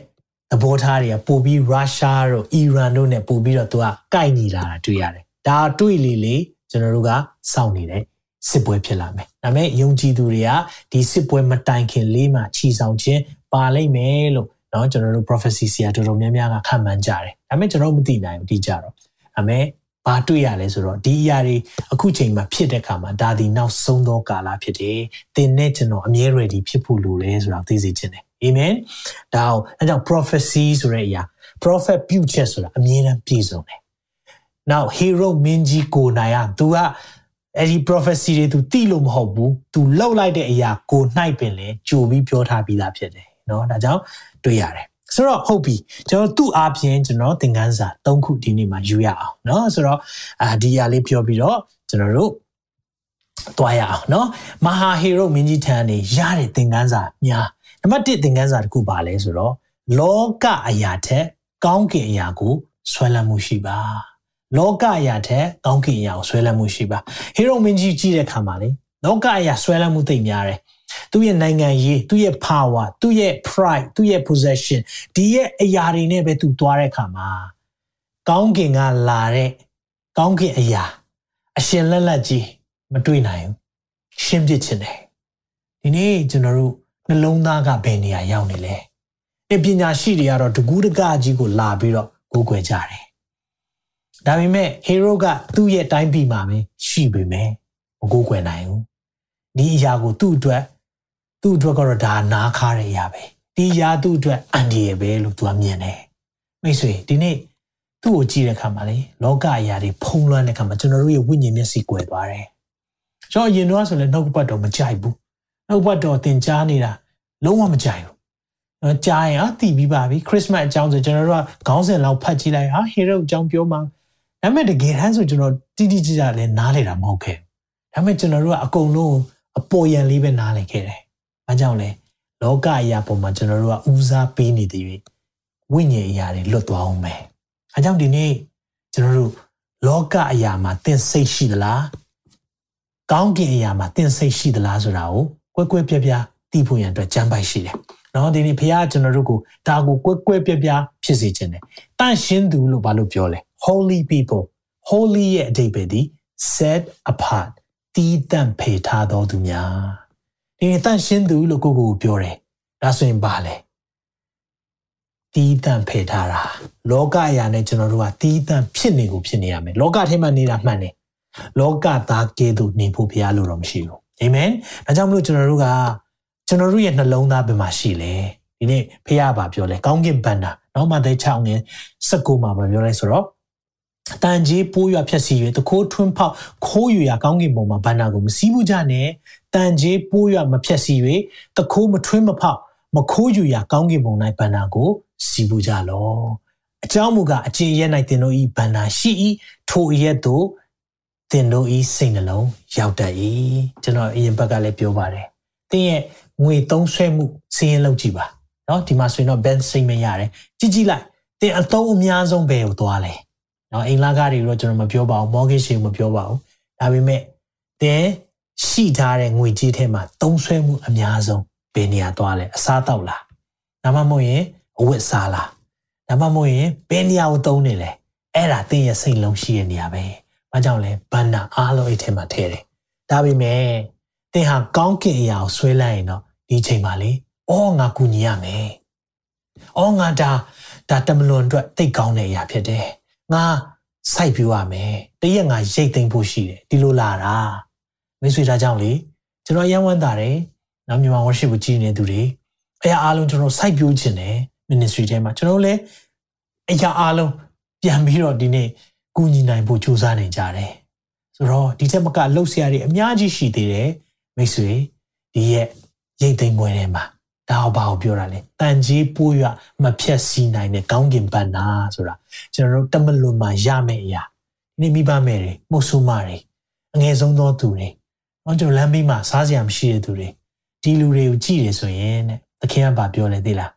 B: သဘောထားတွေကပို့ပြီးရုရှားတို့အီရန်တို့နဲ့ပို့ပြီးတော့သူကကိုက်နေလာတာတွေ့ရတယ်။ဒါတွေ့လေလေကျွန်တော်တို့ကစောင့်နေတဲ့စစ်ပွဲဖြစ်လာမယ်။ဒါပေမဲ့ယုံကြည်သူတွေကဒီစစ်ပွဲမတိုင်ခင်လေးမှာခြိဆောင်ခြင်းပါလိမ့်မယ်လို့နော်ကျွန်တော်တို့ prophecy ဆရာတော်တော်များများကခန့်မှန်းကြတယ်။ဒါပေမဲ့ကျွန်တော်မသိနိုင်ဘူးဒီကြတော့။ဒါပေမဲ့ ဘာတွေ့ရလဲဆိုတော့ဒီအရာတွေအခုချိန်မှာဖြစ်တဲ့အခါမှာဒါဒီနောက်ဆုံးသောကာလဖြစ်တယ်။သင်နဲ့ကျွန်တော်အမြဲ ready ဖြစ်ဖို့လိုတယ်ဆိုတာသိစေချင်တယ်။ Amen ။ဒါအောင်အဲကြောင့် prophecy ဆိုတဲ့အရာ prophet ပြုချက်ဆိုတာအမြဲတမ်းပြည့်စုံတယ်။ Now hero မင်းကြီးကိုနိုင်ရ तू ကအဲ့ဒီ prophecy တွေ तू သိလို့မဟုတ်ဘူး။ तू လောက်လိုက်တဲ့အရာကိုနိုင်ပင်လေကြိုပြီးပြောထားပြီးသားဖြစ်တယ်เนาะဒါကြောင့်တွေ့ရတယ် ဆိုတော့ဟုတ်ပြီကျွန်တော်သူ့အားဖြင့်ကျွန်တော်သင်ခန်းစာ၃ခုဒီနေ့မှာယူရအောင်เนาะဆိုတော့အာဒီအရာလေးပြောပြီးတော့ကျွန်တော်တို့တွားရအောင်เนาะမဟာဟီရိုမင်းကြီးထံနေရတဲ့သင်ခန်းစာများနံပါတ်1သင်ခန်းစာတစ်ခုပါလဲဆိုတော့လောကအရာထက်ကောင်းကင်အရာကိုဆွဲလန်းမှုရှိပါလောကအရာထက်ကောင်းကင်အရာကိုဆွဲလန်းမှုရှိပါဟီရိုမင်းကြီးကြည့်တဲ့အခါမှာလေလောကအရာဆွဲလန်းမှုသိများတယ် သူ့ရဲ့နိုင်ငံရေးသူ့ရဲ့ power သူ့ရဲ့ pride သူ့ရဲ့ possession ဒီရဲ့အရာတွေနဲ့ပဲသူသွားတဲ့အခါမှာကောင်းကင်ကလာတဲ့ကောင်းကင်အရာအရှင်လက်လက်ကြီးမတွေ့နိုင်ဘူးရှင်းပြချင်တယ်ဒီနေ့ကျွန်တော်တို့နှလုံးသားကဘယ်နေရာရောက်နေလဲအပညာရှိတွေကတော့တကူးတကကြီးကိုလာပြီးတော့ကိုးကွယ်ကြတယ်ဒါပေမဲ့ hero ကသူ့ရဲ့တိုင်းပြည်မှာပဲရှိပေမဲ့မကိုးကွယ်နိုင်ဘူးဒီအရာကိုသူ့အတွက် သူ့အတွက်ကတော့ဒါနားခါတဲ့အရာပဲဒီအရာသူ့အတွက်အန်ဒီရပဲလို့သူကမြင်တယ်မိတ်ဆွေဒီနေ့သူ့ကိုကြည့်တဲ့အခါမှာလေလောကအရာတွေဖုံးလွှမ်းတဲ့အခါမှာကျွန်တော်တို့ရဲ့ဝိညာဉ်မျက်စိကွယ်သွားတယ်ကျွန်တော်အရင်တော့ဆိုလည်းနှုတ်ပတ်တော်မကြိုက်ဘူးနှုတ်ပတ်တော်သင်ကြားနေတာလုံးဝမကြိုက်ဘူးနော်ကြားရင်အာတည်ပြီးပါပြီခရစ်မတ်အကြောင်းဆိုကျွန်တော်တို့ကခေါင်းစဉ်လောက်ဖတ်ကြည့်လိုက်ဟာဟေရုအကြောင်းပြောမှာဒါပေမဲ့တကယ်တမ်းဆိုကျွန်တော်တိတိကျကျလည်းနားလေတာမဟုတ်ခဲ့ဒါပေမဲ့ကျွန်တော်တို့ကအကုန်လုံးအပေါ်ယံလေးပဲနားလည်ခဲ့တယ်။ ဘာကြောင့်လဲ။လောကအရာပေါ်မှာကျွန်တော်တို့ကဦးစားပေးနေသေးပြီ။ဝိညာဉ်အရာတွေလွတ်သွားအောင်မယ်။အဲကြောင့်ဒီနေ့ကျွန်တော်တို့လောကအရာမှာသင်စိတ်ရှိသလား။ကောင်းကင်အရာမှာသင်စိတ်ရှိသလားဆိုတာကိုကွဲကွဲပြားပြားသိဖို့ရန်အတွက်ကြံပိုက်ရှိတယ်။နော်ဒီနေ့ဖခင်ကျွန်တော်တို့ကိုဒါကိုကွဲကွဲပြားပြားဖြစ်စေခြင်းတယ်။တန့်ရှင်းသူလို့ဘာလို့ပြောလဲ။ Holy people holy ရဲ့အဓိပ္ပာယ်ဒီ set apart တီးတန့်ဖေထားတော်သူများ ဒီတန့်ရှင်းသူလို့ကိုကိုကိုပြောတယ်ဒါဆိုရင်ပါလေတီးတန့်ဖေထားတာလောကအရာနဲ့ကျွန်တော်တို့ကတီးတန့်ဖြစ်နေကိုဖြစ်နေရမယ်လောကထဲမှာနေတာမှန်တယ်လောကသားကဲသို့နေဖို့ဘုရားလိုတော့မရှိဘူးအာမင်ဒါကြောင့်မလို့ကျွန်တော်တို့ကကျွန်တော်တို့ရဲ့နှလုံးသားဘယ်မှာရှိလဲဒီနေ့ဖခင်ကပြောလဲကောင်းကင်ဘန္တာနောက်မှတဲ့6ငယ်19မှာပြောလဲဆိုတော့တန်ကြီးပိုးရွာဖြက်စီ၍တခိုးထွန်းဖောက်ခိုးယူရာကောင်းကင်ဘုံမှာဘန္နာကိုမစည်းဘူးကြနဲ့ တန်ကြီးပိုးရွာမဖြက်စီ၍တခိုးမထွန်းမဖောက်မခိုးယူရာကောင်းကင်ဘုံ၌ဘန္နာကိုစီးဘူးကြလောအကြောင်းမူကားအကျင့်ရဲ့၌တင်တို့ဤဘန္နာရှိဤထိုအရက်တို့တင်တို့ဤစိတ်နှလုံးရောက်တတ်၏ကျွန်တော်အရင်ဘက်ကလည်းပြောပါတယ်တင်းရဲ့ငွေသုံးဆွဲမှုစီးရင်လုပ်ကြည့်ပါเนาะဒီမှာဆိုရင်တော့ band စိတ်မရတယ်ကြည့်ကြည့်လိုက်တင်အသုံးအများဆုံးဘယ်ကိုသွားလဲနော်အိမ်လာကားတွေတော့ကျွန်တော်မပြောပါဘူး mortgage တွေမပြောပါဘူးဒါပေမဲ့တင်း ရှိထားတဲ့ငွေကြေးထဲမှာသုံးဆွဲမှုအများဆုံးဘယ်နေရာသွားလဲအစားတောက်လားဒါမှမဟုတ်ရင်အဝတ်စားလားဒါမှမဟုတ်ရင်ဘယ်နေရာကိုသုံးနေလဲအဲ့ဒါတင်းရဲ့စိတ်လုံးရှိတဲ့နေရာပဲဘာကြောင့်လဲဘန္နာအားလုံးအဲ့ထဲမှာထည့်တယ်ဒါပေမဲ့တင်းဟာကောင်းကင်အရာကိုဆွဲလိုက်ရင်တော့ဒီချိန်မှာလေအော်ငါကူညီရမယ်အော်ငါဒါဒါတမလွန်အတွက်တိတ်ကောင်းတဲ့အရာဖြစ်တယ်ငါစိုက်ပြူရမယ်တရက်ငါရိတ်သိမ်းဖို့ရှိတယ်ဒီလိုလာတာ မိတ်ဆွေသားကြောင့်လေကျွန်တော်ရမ်းဝမ်းသာတယ်နောက်မြန်မာ worship ကိုကြည်နေသူတွေအရာအားလုံးကျွန်တော်စိုက်ပျိုးခြင်းတယ် ministry ထဲမှာကျွန်တော်လည်းအရာအားလုံးပြန်ပြီးတော့ဒီနေ့ကူညီနိုင်ဖို့ကြိုးစားနေကြတယ်ဆိုတော့ဒီထက်မကလှုပ်ရှားတွေအများကြီးရှိသေးတယ်မိတ်ဆွေဒီရဲ့ရိတ်သိမ်းပွဲထဲမှာဒါဘာကိုပြောတာလဲတန်ကြီးပိုးရမဖြက်စီနိုင်တဲ့ကောင်းကင်ဘတ်နာဆိုတာကျွန်တော်တို့တမလွန်မှာရမယ့်အရာဒီနေ့မိဘမဲ့တွေမှုဆုမတွေအငယ်ဆုံးသောသူတွေ ဟောကျွန်တော်လမ်းဘေးမှာစားစရာမရှိတဲ့သူတွေဒီလူတွေကိုကြည့်ရဆိုရင်တဲ့သခင်ကဘာပြောလဲသိလား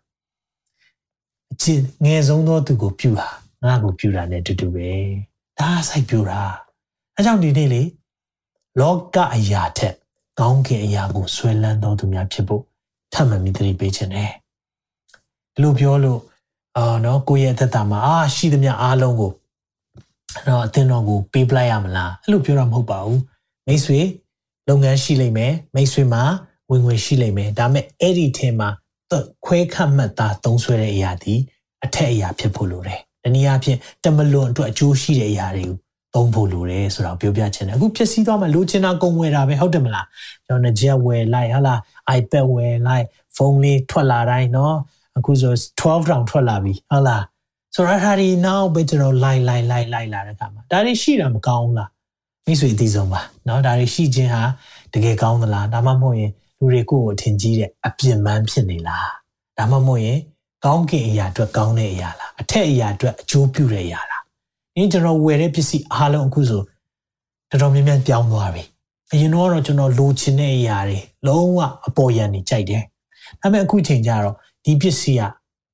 B: အချစ်ငယ်ဆုံးသောသူကိုပြုတာငါ့ကိုပြုတာ ਨੇ တူတူပဲဒါစိုက်ပြုတာအဲကြောင့်ဒီနေ့လေလောကအရာထက်ကောင်းကင်အရာကိုဆွဲလန်းတော်သူများဖြစ်ဖို့ထပ်မံမိသတိပေးခြင်းနဲ့ဒီလိုပြောလို့အာနော်ကိုယ့်ရဲ့အသက်တာမှာအာရှိသမျှအားလုံးကိုတော့အသင်တော်ကိုပေးပလိုက်ရမလားအဲ့လိုပြောတာမဟုတ်ပါဘူးမိတ်ဆွေ လုပ်ငန်းရှိလိမ့်မယ်မိတ်ဆွေမှာဝင်ငွေရှိလိမ့်မယ်ဒါပေမဲ့အဲ့ဒီထဲမှာခွဲခတ်မှတ်သားသုံးဆွဲတဲ့အရာဒီအထက်အရာဖြစ်ဖို့လိုတယ်။ဒီနည်းအားဖြင့်တမလွန်အတွက်အကျိုးရှိတဲ့အရာတွေကိုသုံးဖို့လိုတယ်ဆိုတာပြောပြချင်တယ်အခုဖြစ်စည်းသွားမှလိုချင်တာကုန်ဝယ်တာပဲဟုတ်တယ်မလားကျွန်တော် jet ဝယ်လိုက်ဟာလား iPad ဝယ်လိုက်ဖုန်းလေးထွက်လာတိုင်းเนาะအခုဆို12တောင်ထွက်လာပြီဟုတ်လားဆိုတော့ဒါဒီနောက်ပဲကျွန်တော်လိုက်လိုက်လိုက်လိုက်လာတဲ့အခါမှာဒါတွေရှိတာမကောင်းဘူးလား မိတ်ဆွေအသေးဆုံးပါเนาะဒါတွေရှိခြင်းဟာတကယ်ကောင်းသလားဒါမှမဟုတ်ရင်လူတွေကိုယ်ကိုထင်ကြီးတဲ့အပြစ်မှန်းဖြစ်နေလားဒါမှမဟုတ်ရင်ကောင်းကင်အရာအတွက်ကောင်းတဲ့အရာလားအထက်အရာအတွက်အကျိုးပြုတဲ့အရာလားအင်းကျွန်တော်ဝယ်တဲ့ပစ္စည်းအားလုံးအခုဆိုတော်တော်များများပြောင်းသွားပြီအရင်တော့ကျွန်တော်လိုချင်တဲ့အရာတွေလုံးဝအပေါ်ယံနေကြိုက်တယ်ဒါပေမဲ့အခုချိန်ကျတော့ဒီပစ္စည်းက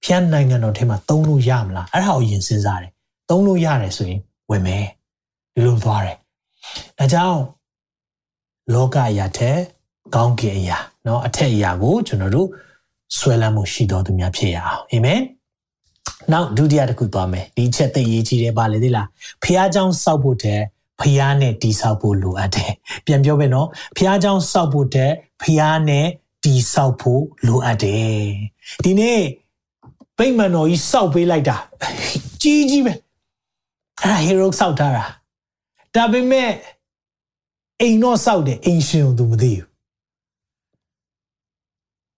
B: ဖျက်နိုင်ငံတော်ထဲမှာသုံးလို့ရမလားအဲ့ဒါကိုယင်စဉ်းစားတယ်သုံးလို့ရတယ်ဆိုရင်ဝယ်မယ်ဒီလိုသွားတယ် ဒါကြောင့်လောကအရာထက်ကောင်းကင်အရာเนาะအထက်အရာကိုကျွန်တော်တို့ဆွဲလန်းမှုရှိတော်သူများဖြစ်ရအောင်အာမင်နောက်ဒုတိယတစ်ခုသွားမယ်ဒီချက်သိရေးကြီးတယ်ပါလေသိလားဖះเจ้าစောက်ဖို့တဲ့ဖះနဲ့တီဆောက်ဖို့လိုအပ်တယ်ပြန်ပြောမယ်နော်ဖះเจ้าစောက်ဖို့တဲ့ဖះနဲ့တီဆောက်ဖို့လိုအပ်တယ်ဒီနေ့ပိတ်မန်တော်ကြီးစောက်ပေးလိုက်တာကြီးကြီးပဲအဲ့ဒါဟီရိုစောက်ထားတာ ဒါပေမဲ့အိမ်တော့စောက်တယ်အိမ်ရှင်ကိုသူမသိဘူး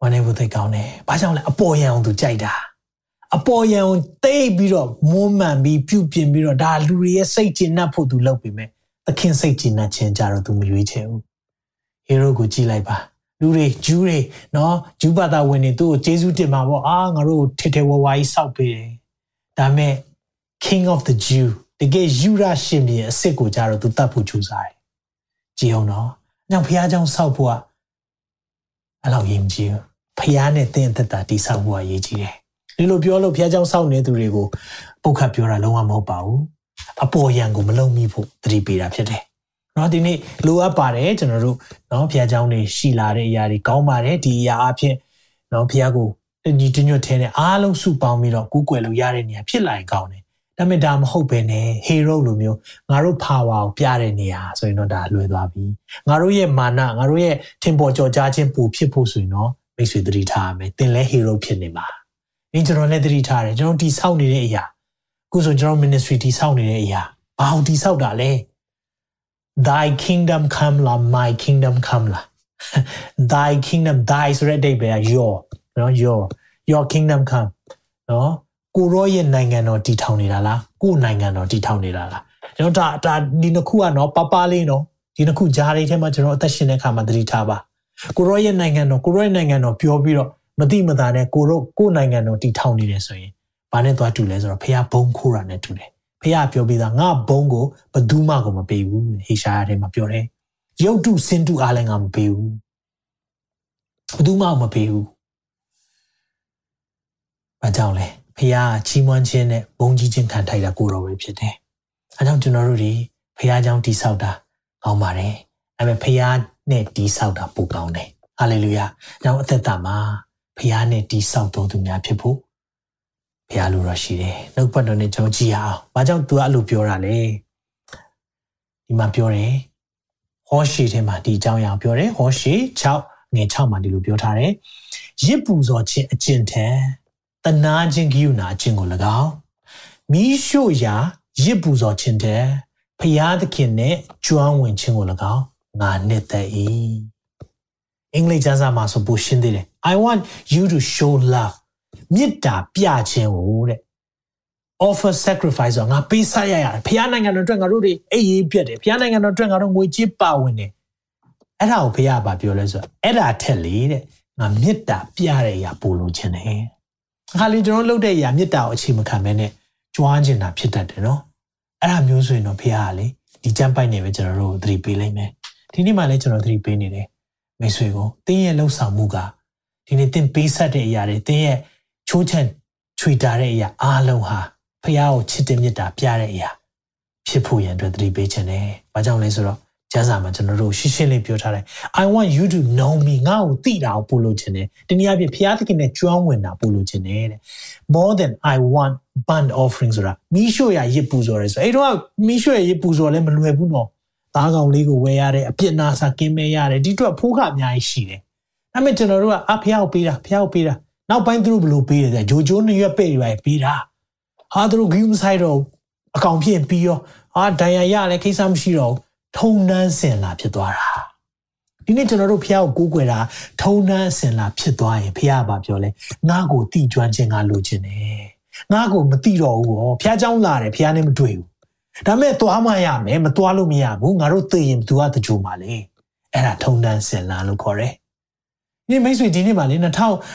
B: ဝမ်းနေဖို့သိကောင်းတယ်။ဘာကြောင့်လဲအပေါ်ယံအောင်သူကြိုက်တာ။အပေါ်ယံအောင်တိတ်ပြီးတော့မွမ်းမံပြီးပြုပြင်ပြီးတော့ဒါလူတွေရဲ့စိတ်ကျဉ်နှံ့ဖို့သူလုပ်ပေမဲ့သခင်စိတ်ကျဉ်နှံ့ခြင်းကြတော့သူမရွေးချယ်ဘူး။ဟေရိုကိုကြည့်လိုက်ပါ။လူတွေဂျူးတွေနော်ဂျူးဘာသာဝင်တွေသူ့ကိုကျေးဇူးတင်ပါပေါ့။အာငါတို့ထေထေဝဝကြီးစောက်ပေးတယ်။ဒါမဲ့ King of the Jew တကယ်ယူရရှင်ပြန်အစ်စ်ကိုကြတော့သူတတ်ဖို့ကြိုးစားတယ်။ကြည်အောင်နော်။ညောင်ဖះเจ้าစောက်ဖို့ကအဲ့လောက်ရင်ကြီးဖះနဲ့တင်းသက်တာတိဆောက်ဖို့အရေးကြီးတယ်ဒီလိုပြောလို့ဖះเจ้าစောက်နေသူတွေကိုပုတ်ခတ်ပြောတာလုံးဝမဟုတ်ပါဘူးအပေါ်ယံကိုမလုံမိဖို့တတိပေးတာဖြစ်တယ်เนาะဒီနေ့လိုအပ်ပါတယ်ကျွန်တော်တို့เนาะဖះเจ้าတွေရှိလာတဲ့အရာတွေကောင်းပါတယ်ဒီအရာအဖြစ်เนาะဖះကိုတညီတညွတ်ထဲနဲ့အားလုံးစုပေါင်းပြီးတော့ကူးကွယ်လို့ရတဲ့နေရာဖြစ်လာရင်ကောင်းတယ် ဒါပေမဲ့ဒါမဟုတ်ပဲနဲ့ hero လိုမျိုးငါတို့ power ကိုပြတဲ့နေရာဆိုရင်တော့ဒါလွယ်သွားပြီငါတို့ရဲ့မာနငါတို့ရဲ့ထင်ပေါ်ကျော်ကြားခြင်းပူဖြစ်ဖို့ဆိုရင်တော့မိတ်ဆွေသတိထားရမယ်သင်လဲ hero ဖြစ်နေမှာအင်းကျွန်တော်လည်းသတိထားတယ်ကျွန်တော်ဒီဆောက်နေတဲ့အရာအခုဆိုကျွန်တော် ministry ဒီဆောက်နေတဲ့အရာဘာလို့ဒီဆောက်တာလဲ thy kingdom come la my kingdom come la thy kingdom thy ဆိုတဲ့အဓိပ္ပာယ်က your နော် your your kingdom come နော် ကိုရောရဲ့နိုင်ငံတော်တည်ထောင်နေတာလားကိုနိုင်ငံတော်တည်ထောင်နေတာလားကျွန်တော်ဒါဒါဒီနှစ်ခုကနော်ပပလေးနော်ဒီနှစ်ခုကြားလေးထဲမှာကျွန်တော်အသက်ရှင်တဲ့အခါမှာသတိထားပါကိုရောရဲ့နိုင်ငံတော်ကိုရောရဲ့နိုင်ငံတော်ပြောပြီးတော့မတိမသားနဲ့ကိုရောကိုနိုင်ငံတော်တည်ထောင်နေတယ်ဆိုရင်ဘာနဲ့သွားတူလဲဆိုတော့ဖះဘုံခိုးတာနဲ့တူတယ်ဖះပြောပြီးသားငါဘုံကိုဘယ်သူမှကိုမပေးဘူးဟေရှာယထဲမှာပြောတယ်ရုပ်တုစင်တုအားလည်းငါမပေးဘူးဘယ်သူမှမပေးဘူးဘာကြောင့်လဲ ဖះချီးမွမ်းခြင်းနဲ့ဘုန်းကြီးခြင်းခံထိုက်တာကိုတော်ပဲဖြစ်တယ်။အဲကြောင့်ကျွန်တော်တို့ဒီဖះကြောင့်တိဆောက်တာကောင်းပါတယ်။ဒါပေမဲ့ဖះနဲ့တိဆောက်တာပိုကောင်းတယ်။ဟာလေလုယာ။ကြောင့်အသက်တာမှာဖះနဲ့တိဆောက်တော်သူများဖြစ်ဖို့ဖះလိုတော့ရှိတယ်။နှုတ်ပတ်တော်နဲ့ကြောင်းကြည့်အောင်။ဘာကြောင့် तू အဲ့လိုပြောတာလဲ။ဒီမှာပြောတယ်။ဟောရှေထဲမှာဒီအကြောင်းအရာပြောတယ်။ဟောရှေ6ငွေ6မှာဒီလိုပြောထားတယ်။ရစ်ပူဇော်ခြင်းအကျင့်ထံ တနာခြင်းကိယူနာအကျင့်ကို၎င်းမိရှို့ရာရစ်ပူဇော်ခြင်းတဲ့ဖျားသခင်နဲ့ကျွမ်းဝင်ခြင်းကို၎င်းငါနှစ်သက်၏အင်္ဂလိပ်ကျမ်းစာမှာဆိုပိုရှင်းသေးတယ် I want you to show love မေတ္တာပြခြင်းကိုတဲ့ offer sacrifice ဆိုငါပေးစားရရတယ်ဖခင်နိုင်ငံတော်အတွက်ငါတို့တွေအိပ်ရေးပြတ်တယ်ဖခင်နိုင်ငံတော်အတွက်ငါတို့ငွေကြေးပါဝင်တယ်အဲ့ဒါကိုဖခင်ကပြောလဲဆိုအဲ့ဒါထက်လေတဲ့ငါမေတ္တာပြတဲ့အရာပို့လို့ခြင်းတယ် အခါလေးကျွန်တော်လုပ်တဲ့အရာမေတ္တာကိုအခြေမခံမဲနဲ့ကြွားခြင်းတာဖြစ်တတ်တယ်နော်အဲ့ဒါမျိုးဆိုရင်တော့ဖခင်ကလေဒီကြမ်းပိုက်နေပဲကျွန်တော်တို့သတိပေးလိုက်မယ်ဒီနေ့မှလည်းကျွန်တော်သတိပေးနေတယ်မိတ်ဆွေကိုတင်းရဲ့လှုပ်ဆောင်မှုကဒီနေ့တင်းပေးဆက်တဲ့အရာတွေတင်းရဲ့ချိုးချံချွေတာတဲ့အရာအားလုံးဟာဖះကိုချစ်တဲ့မေတ္တာပြတဲ့အရာဖြစ်ဖို့ရန်အတွက်သတိပေးခြင်းတယ်။ဘာကြောင့်လဲဆိုတော့ ကျမ်းစာမှာကျွန်တော်တို့ရှင်းရှင်းလေးပြောထားတယ် I want you to know me ငါ့ကိုသိတာကိုပို့လို့ခြင်းတယ်။တနည်းအားဖြင့်ဖះသခင်နဲ့ကျွမ်းဝင်တာပို့လို့ခြင်းတယ်တဲ့။ More than I want burnt offering ဆိုတာမိရှုရရစ်ပူဇော်ရဲဆိုအဲ့တော့မိရှုရရစ်ပူဇော်လည်းမလွယ်ဘူးနော်။သားကောင်လေးကိုဝယ်ရတယ်အပြစ်နာစာကင်းမဲရတယ်ဒီတော့ဖိုးခအများကြီးရှိတယ်။ဒါပေမဲ့ကျွန်တော်တို့ကအဖះကိုပေးတာဖះကိုပေးတာနောက်ပိုင်းသူတို့ဘယ်လိုပေးတယ်ဂျိုဂျိုနှစ်ရွက်ပဲ့ရွယ်ပေးတာဟာသူတို့ဂိမ်းဆိုင်တော့အကောင်ဖြစ်ပြီးရောဟာဒဏ်ရာရလည်းကိစ္စမရှိတော့ ထုံနှန်းစင်လာဖြစ်သွားတာဒီနေ့ကျွန်တော်တို့ဖះကိုကိုးကွယ်တာထုံနှန်းစင်လာဖြစ်သွားရင်ဖះကပြောလဲငါ့ကိုတိကျွမ်းခြင်းကလိုချင်တယ်ငါ့ကိုမတိတော့ဘူးဟောဖះเจ้าလာတယ်ဖះနဲ့မတွေ့ဘူးဒါမဲ့သွားမှရမယ်မသွားလို့မရဘူးငါတို့သိရင်သူကတကြိုပါလေအဲ့ဒါထုံနှန်းစင်လာလို့ခေါ်တယ်ဒီမိတ်ဆွေဒီနေ့မှာလေ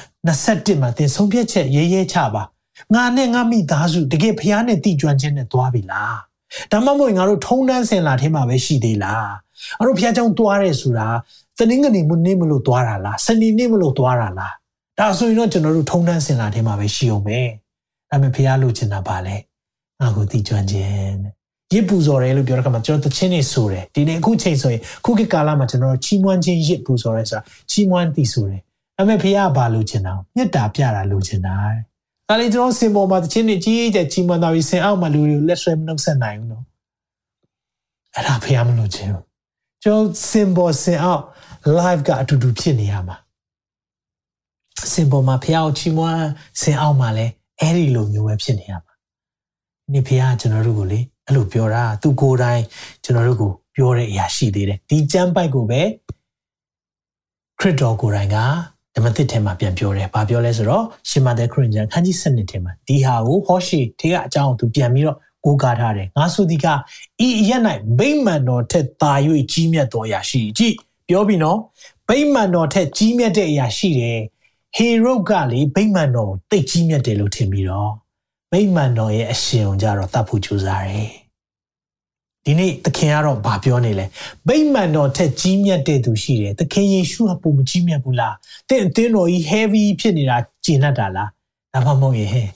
B: 2021မှာသင်ဆုံးဖြတ်ချက်ရေးရေးချပါငါနဲ့ငါမိသားစုတကယ်ဖះနဲ့တည်ကျွမ်းခြင်းနဲ့သွားပြီလား ဒါမှမဟုတ်ငါတို့ထုံတန်းစင်လာထဲမှာပဲရှိသေးလားငါတို့ဖျားကြောင်သွားတယ်ဆိုတာတနင်္ဂနွေမနေ့မလို့သွားတာလားစနေနေ့မလို့သွားတာလားဒါဆိုရင်တော့ကျွန်တော်တို့ထုံတန်းစင်လာထဲမှာပဲရှိအောင်ပဲဒါပေမဲ့ဖျားလို့ချင်တာပါလေငါကိုတီးကျွမ်းခြင်းရစ်ပူဇော်တယ်လို့ပြောတဲ့ခါမှာကျွန်တော်တချင်းနေဆိုတယ်ဒီနေ့အခုချိန်ဆိုရင်ခုခေတ်ကာလမှာကျွန်တော်ချီးမွမ်းခြင်းရစ်ပူဇော်တယ်ဆိုတာချီးမွမ်းတီးဆိုတယ်ဒါပေမဲ့ဖျားကဘာလို့ချင်တာမေတ္တာပြတာလို့ချင်တာတဲ့ ဒါလေကျွန်တော်စင်ပေါ်မှာတချင်းနေကြီးတဲ့ချီးမွမ်းတော်ပြီးစင်အောက်မှာလူတွေကိုလက်ဆွဲမနှုတ်ဆက်နိုင်ဘူးနော်အဲ့ဒါဖះမလိုချင်ဘူးကျွန်တော်စင်ပေါ်စင်အောက် live ကအတူတူဖြစ်နေရမှာစင်ပေါ်မှာဖះကိုချီးမွမ်းစင်အောက်မှာလည်းအဲ့ဒီလိုမျိုးပဲဖြစ်နေရမှာဒီဖះကကျွန်တော်တို့ကိုလေအဲ့လိုပြောတာသူကိုယ်တိုင်ကျွန်တော်တို့ကိုပြောတဲ့အရာရှိသေးတယ်ဒီကျမ်းပိုက်ကိုပဲခရစ်တော်ကိုယ်တိုင်က ဓမ္မသစ်ထဲမှာပြန်ပြောတယ်။ဘာပြောလဲဆိုတော့ရှင်မသက်ခရစ်ယာန်ခန်းကြီး7ထဲမှာဒီဟာကိုဟောရှိထေကအကြောင်းသူပြန်ပြီးတော့ကိုးကားထားတယ်။ငါဆိုဒီကဤအရက်၌ဗိမာန်တော်ထက်သာ၍ကြီးမြတ်သောအရာရှိကြည့်ပြောပြီနော်ဗိမာန်တော်ထက်ကြီးမြတ်တဲ့အရာရှိတယ်။ဟေရုကလေဗိမာန်တော်တိတ်ကြီးမြတ်တယ်လို့ထင်ပြီးတော့ဗိမာန်တော်ရဲ့အရှင်ုံကြတော့တတ်ဖို့ကြိုးစားတယ်။ ဒီနေ့သခင်ကတော့ဗာပြောနေလဲဗိမာန်တော်ထက်ကြီးမြတ်တဲ့သူရှိတယ်သခင်ယေရှုကပုံမကြီးမြတ်ဘူးလားတင့်အသင်းတော်ကြီး heavy ဖြစ်နေတာကျဉ်တ်တာလားဒါမှမဟုတ်ရင်ဟဲ့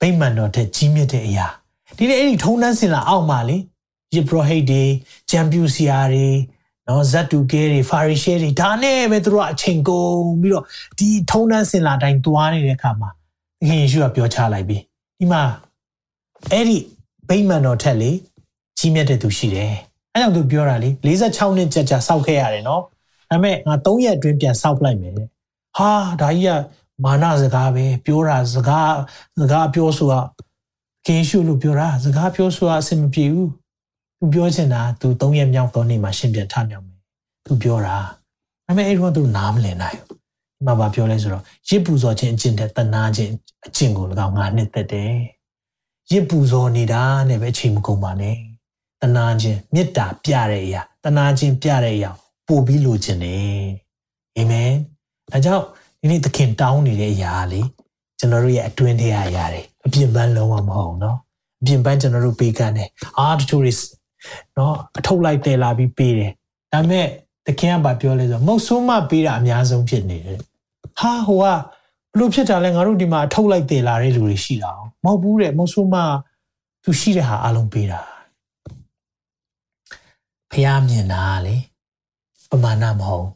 B: ဗိမာန်တော်ထက်ကြီးမြတ်တဲ့အရာဒီနေ့အဲ့ဒီထုံးတန်းစင်လာအောက်မှာလေယေဘရဟိတ်တွေချမ်ပြူစီယာတွေနော်ဇတ်တူကဲတွေဖာရီရှဲတွေဒါနဲ့ပဲသူတို့ကအချိန်ကုန်ပြီးတော့ဒီထုံးတန်းစင်လာတိုင်းသွားနေတဲ့အခါမှာသခင်ယေရှုကပြောချလိုက်ပြီဒီမှာအဲ့ဒီဗိမာန်တော်ထက်လေ ကြီးမြတ်တဲ့သူရှိတယ်။အဲကြောင့်သူပြောတာလေ46နှစ်ကြာကြာစောက်ခဲ့ရတယ်နော်။ဒါပေမဲ့ငါ3ရက်အတွင်းပြန်စောက်လိုက်မယ်တဲ့။ဟာဒါကြီးကမာနစကားပဲပြောတာစကားစကားပြောဆိုတာကင်းရှုလို့ပြောတာစကားပြောဆိုတာအဆင်မပြေဘူး။သူပြောချင်တာသူ3ရက်မြောက်တော့နေမှာရှင်ပြန်ထမြောက်မယ်။သူပြောတာဒါပေမဲ့အဲ့တော့သူနားမလည်နိုင်ဘူး။ဒီမှာဘာပြောလဲဆိုတော့ရစ်ပူဇော်ခြင်းအကျင့်တဲ့တနာခြင်းအကျင့်ကို၎င်းငါနှစ်သက်တယ်။ရစ်ပူဇော်နေတာနဲ့ပဲအချိန်မကုန်ပါနဲ့ တနာခြင်းမေတ္တာပြတဲ့အရာတနာခြင်းပြတဲ့အရာပို့ပြီးလိုချင်တယ်အာမင်အဲကြောင့်ဒီနေ့သခင်တောင်းနေတဲ့အရာလေကျွန်တော်တို့ရဲ့အတွင်းထဲအရာတွေအပြင်ပန်းလုံးဝမဟုတ်เนาะအပြင်ပန်းကျွန်တော်တို့ပေးကမ်းတယ်အာတချို့တွေเนาะအထုတ်လိုက်တယ်လာပြီးပေးတယ်ဒါပေမဲ့သခင်ကပြောလဲဆိုမုတ်ဆိုးမပေးတာအများဆုံးဖြစ်နေတယ်ဟာဟိုကဘလို့ဖြစ်တာလဲငါတို့ဒီမှာအထုတ်လိုက်တယ်လာတဲ့လူတွေရှိတာမဟုတ်ဘူးတဲ့မုတ်ဆိုးမသူရှိတဲ့ဟာအလုံးပေးတာ ဖះမြင်တာလေပမာဏမဟုတ်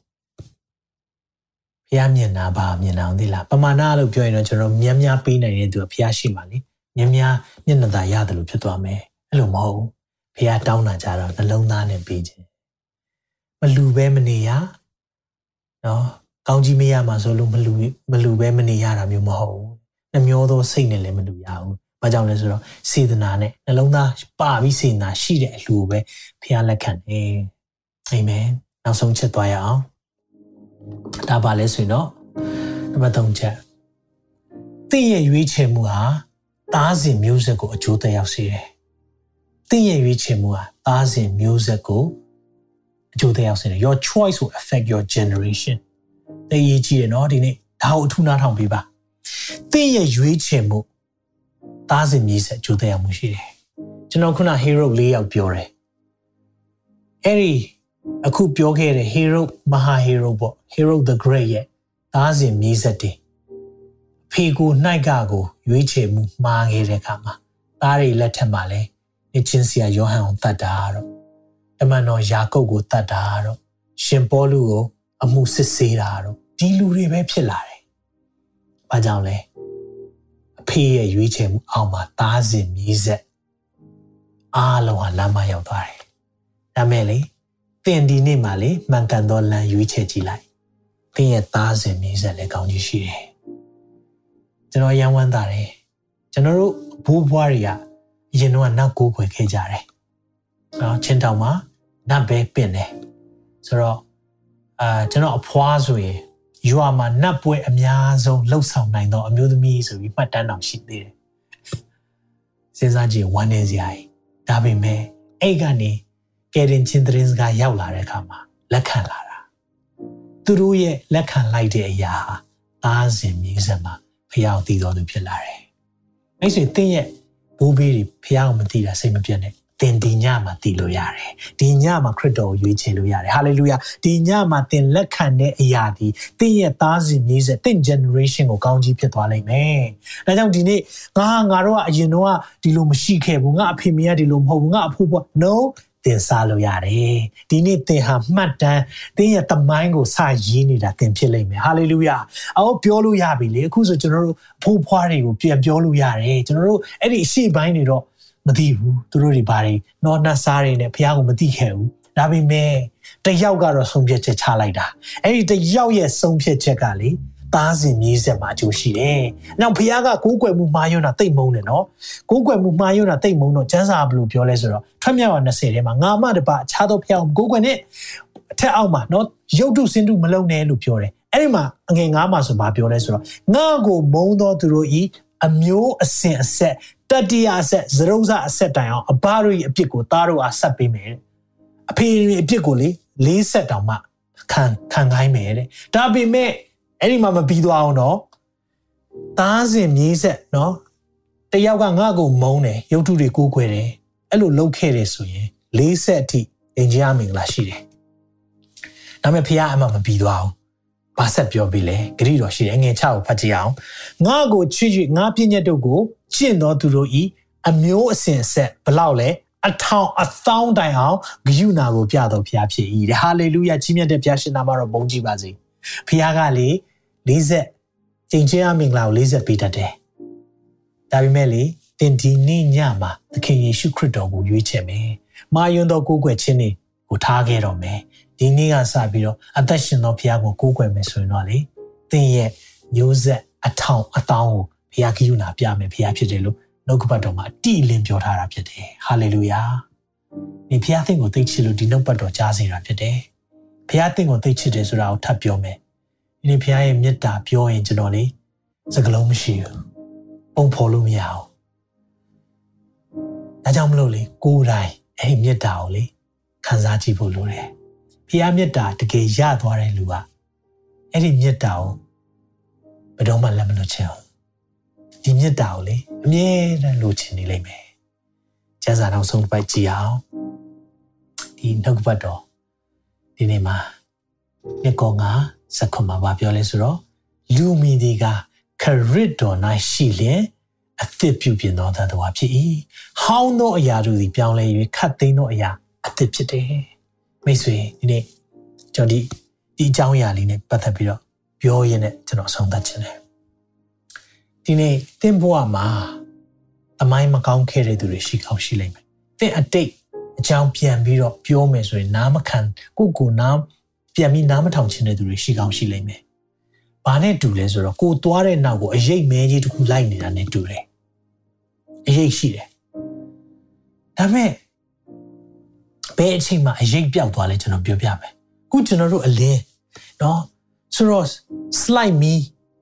B: ဖះမြင်တာဘာမြင်တာအောင်သိလားပမာဏလို့ပြောရင်တော့ကျွန်တော်များများပေးနိုင်တဲ့သူကဖះရှိမှလေများများမျက်နှာသာရတယ်လို့ဖြစ်သွားမယ်အဲ့လိုမဟုတ်ဖះတောင်းတာကြတော့နှလုံးသားနဲ့ပေးခြင်းမလူပဲမနေရနော်ကောင်းကြီးမရမှာဆိုလို့မလူမလူပဲမနေရတာမျိုးမဟုတ်ဘူးနှမျောသောစိတ်နဲ့လည်းမလူရဘူး ဘာကြောင့်လဲဆိုတော့စေတနာနဲ့နှလုံးသားပါပြီးစေတနာရှိတဲ့အလှူပဲဖခင်လက်ခံတယ်အာမင်နောက်ဆုံးချက်သွားရအောင်ဒါပါလဲဆိုရင်တော့နံပါတ်3ချက်တင့်ရဲ့ရွေးချယ်မှုဟာသားစဉ်မျိုးဆက်ကိုအကျိုးသက်ရောက်စေတယ်တင့်ရဲ့ရွေးချယ်မှုဟာသားစဉ်မျိုးဆက်ကိုအကျိုးသက်ရောက်စေတယ် your choice will affect your generation တည်ရည်ကြီးတယ်နော်ဒီနေ့ဒါကိုအထူးနားထောင်ပေးပါတင့်ရဲ့ရွေးချယ်မှု သားစဉ်မျိုးဆက်အကျိုးသက်ရောက်မှုရှိတယ်ကျွန်တော်ခုန hero ၄ယောက်ပြောတယ်အဲ့ဒီအခုပြောခဲ့တဲ့ hero မဟာ hero ပေါ့ hero the great ရဲ့သားစဉ်မြေးဆက်တွေဖေကိုနှိုက်ကကိုရွေးချယ်မှုမှားခဲ့တဲ့အခါမှာသားတွေလက်ထက်မှာလဲနေချင်းစရာယောဟန်ကိုတတ်တာတော့တမန်တော်ယာကုပ်ကိုတတ်တာတော့ရှင်ပေါလုကိုအမှုစစ်ဆေးတာတော့ဒီလူတွေပဲဖြစ်လာတယ်။ဘာကြောင့်လဲအ ဖေရဲ့ရွေးချယ်မှုအောက်မှာသားစဉ်မြေးဆက်အားလုံးဟာလမ်းမရောက်သွားတယ်။ဒါမဲ့လေတင်ဒီနေ့မှလေမှန်ကန်သောလမ်းရွေးချယ်ကြည့်လိုက်။သင်ရဲ့သားစဉ်မြေးဆက်လည်းကောင်းကြီးရှိတယ်။ကျွန်တော်ရန်ဝမ်းသာတယ်။ကျွန်တော်တို့ဘိုးဘွားတွေကအရင်တော့နောက်ကိုးခွေခဲ့ကြတယ်။နော်ချင်းတောင်မှာနတ်ပဲပင့်တယ်။ဆိုတော့အာကျွန်တော်အဖွားဆိုရင် ရွာမှာနတ်ပွဲအများဆုံးလှုပ်ဆောင်နိုင်သောအမျိုးသမီးဆိုပြီးမှတ်တမ်းတော်ရှိသေးတယ်။စဉ်းစားကြည့်ဝမ်းနေစရာကြီး။ဒါပေမဲ့အဲ့ကနေကယ်တင်ချင်းသတင်းစကားရောက်လာတဲ့အခါမှာလက်ခံလာတာသူတို့ရဲ့လက်ခံလိုက်တဲ့အရာဟာသားစဉ်မြေးဆက်မှာဖျောက်တည်တော်သူဖြစ်လာတယ်။အဲ့ဆိုတင်းရဲ့ဘိုးဘေးတွေဖျောက်မတည်တာစိတ်မပြတ်နဲ့ တင်ဒီညမှာတည်လို့ရတယ်။ဒီညမှာခရစ်တော်ကိုရွေးချယ်လို့ရတယ်။ဟာလေလုယာ။ဒီညမှာတင်လက်ခံတဲ့အရာဒီတင်းရဲ့သားစဉ်မြေးဆက်တင်း generation ကိုကောင်းကြီးဖြစ်သွားလိမ့်မယ်။ဒါကြောင့်ဒီနေ့ငါငါတို့ကအရင်တော့ဒီလိုမရှိခဲ့ဘူး။ငါအဖေမေကဒီလိုမဟုတ်ဘူး။ငါအဖိုးဘွား no တင်စားလို့ရတယ်ဒီနေ့သင်ဟာမှတ်တမ်းသင်ရဲ့တမိုင်းကိုစရေးနေတာသင်ဖြစ်လိမ့်မယ်ဟာလေလုယာအော်ပြောလို့ရပြီလေအခုဆိုကျွန်တော်တို့အဖိုးဖွားတွေကိုပြန်ပြောလို့ရတယ်ကျွန်တော်တို့အဲ့ဒီအရှိပိုင်းတွေတော့ မသိဘူးသူတို့တွေဘာတွေနော်နှက်စားတွေနဲ့ဘုရားကိုမသိခဲ့ဘူးဒါပေမဲ့တယောက်ကတော့ဆုံးဖြတ်ချက်ချလိုက်တာအဲ့ဒီတယောက်ရဲ့ဆုံးဖြတ်ချက်ကလေသားစဉ်မြေးဆက်မှာအကျိုးရှိတယ်။နောက်ဖခင်ကကိုးကွယ်မှုမှားယွန်းတာတိတ်မုန်းတယ်နော်။ကိုးကွယ်မှုမှားယွန်းတာတိတ်မုန်းတော့ကျမ်းစာဘယ်လိုပြောလဲဆိုတော့ထွက်မြောက်ဝ20ထဲမှာငါမတပါအခြားသောဖခင်ကိုးကွယ်နဲ့အထက်အောက်မှာနော်ရုပ်တုစင်တုမလုံးနဲ့လို့ပြောတယ်။အဲ့ဒီမှာအငယ်ငါးမှာဆိုဘာပြောလဲဆိုတော့ငါကိုမုန်းသောသူတို့ဤ အမျိုးအစဉ်အဆက်တတိယအဆက်ဇရုံးစအဆက်တိုင်အောင်အဘတို့၏အပြစ်ကိုသားတို့အားဆက်ပေးမယ်။အဖေရဲ့အပြစ်ကိုလေလေးဆက်တောင်မှခံခံခိုင်းမယ်တဲ့။ဒါပေမဲ့အဲ့ဒီမှာမပြီးသွားအောင်တော့သားစဉ်မြေးဆက်နော်တယောက်ကငါ့ကိုမုန်းတယ်ရုပ်ထုတွေကိုးကွယ်တယ်အဲ့လိုလုပ်ခဲ့တယ်ဆိုရင်လေးဆက်အထိအင်ဂျီယာမင်္ဂလာရှိတယ်ဒါပေမဲ့ဖခင်အမှမပြီးသွားအောင် ဘာဆက်ပြောပြီးလဲဂရိတော်ရှိတယ်ငွေချကိုဖတ်ကြည့်အောင်ငါ့ကိုချစ်၍ငါပြည့်ညတ်တို့ကိုကျင့်တော်သူတို့ဤအမျိုးအစဉ်ဆက်ဘလောက်လဲအထောင်အသောင်းတိုင်အောင်ဂယုနာကိုပြတော်ဖခင်ဖြစ်၏တဲ့ဟာလေလုယာကြီးမြတ်တဲ့ဘုရားရှင်နာမတော်ဘုန်းကြီးပါစေဖခင်ကလေ40ကျင့်ချင်းအမင်္ဂလာကို40ပေးတတ်တယ်။ဒါပေမဲ့လေတင်ဒီနေ့ညမှာသခင်ယေရှုခရစ်တော်ကိုရွေးချယ်မယ်။မာယွန်းသောကိုးကွယ်ခြင်းတွေကိုထားခဲ့တော့မယ်။ ဒီနေ့ကစပြီးတော့အသက်ရှင်သောဘုရားကိုကိုးကွယ်မယ်ဆိုရင်တော့လေသင်ရဲ့မျိုးဆက်အထောင်အတောင်းကိုဘုရားကိယူနာပြမယ်ဘုရားဖြစ်တယ်လို့နှုတ်ကပတ်တော်မှာအတိအလင်းပြောထားတာဖြစ်တယ်။ဟာလေလုယာ။ဒီဘုရားသင်ကိုသိချစ်လို့ဒီနှုတ်ပတ်တော်ကြားစေတာဖြစ်တယ်။ဘုရားသင်ကိုသိချစ်တယ်ဆိုတာကိုထပ်ပြောမယ်။ဒီနေ့ဘုရားရဲ့မေတ္တာပြောရင်ကျွန်တော်လေစကလုံးမရှိဘူးပုံဖော်လို့မရအောင်ဒါကြောင့်မလို့လေကိုယ်တိုင်အဲ့ဒီမေတ္တာကိုလေခံစားကြည့်ဖို့လိုတယ် ဘုရားမေတ္တာတကယ်ရသွားတဲ့လူကအဲ့ဒီမေတ္တာကိုဘယ်တော့မှလက်မလွတ်ချင်အောင်ဒီမေတ္တာကိုလေအမြဲတမ်းလိုချင်နေလိမ့်မယ်ကျမ်းစာနောက်ဆုံးတစ်ပိုက်ကြည့်အောင်ဒီနှုတ်ပတ်တော်ဒီနေ့မှာနှစ်ကောငါဇက်ခွန်မှာဗာပြောလဲဆိုတော့လူမီဒီကခရစ်တော်၌ရှိလျင်အသစ်ပြုပြင်သောသတ္တဝါဖြစ်၏ဟောင်းသောအရာတို့သည်ပြောင်းလဲ၍ခတ်သိမ်းသောအရာအသစ်ဖြစ်တယ် မိတ်ဆွေဒီနေ့ကျွန်တော်ဒီဒီအကြောင်းအရာလေးနဲ့ပတ်သက်ပြီးတော့ပြောရင်းနဲ့ကျွန်တော်ဆုံးသတ်ခြင်းတယ်ဒီနေ့သင်ဘဝမှာအမိုင်းမကောင်းခဲ့တဲ့သူတွေရှိကောင်းရှိလိမ့်မယ်သင်အတိတ်အကြောင်းပြန်ပြီးတော့ပြောမယ်ဆိုရင်နားမခံကိုကိုနားပြန်ပြီးနားမထောင်ချင်တဲ့သူတွေရှိကောင်းရှိလိမ့်မယ်။ဘာနဲ့တူလဲဆိုတော့ကိုသွားတဲ့နောက်ကိုအရေးမဲကြီးတစ်ခုလိုက်နေတာနဲ့တူတယ်။အရေးရှိတယ်။ဒါပေမဲ့ ဘယ်အချိန်မှအရေးပြောက်သွားလဲကျွန်တော်ပြောပြမယ်။ခုကျွန်တော်တို့အလင်းနော်ဆိုတော့ slide me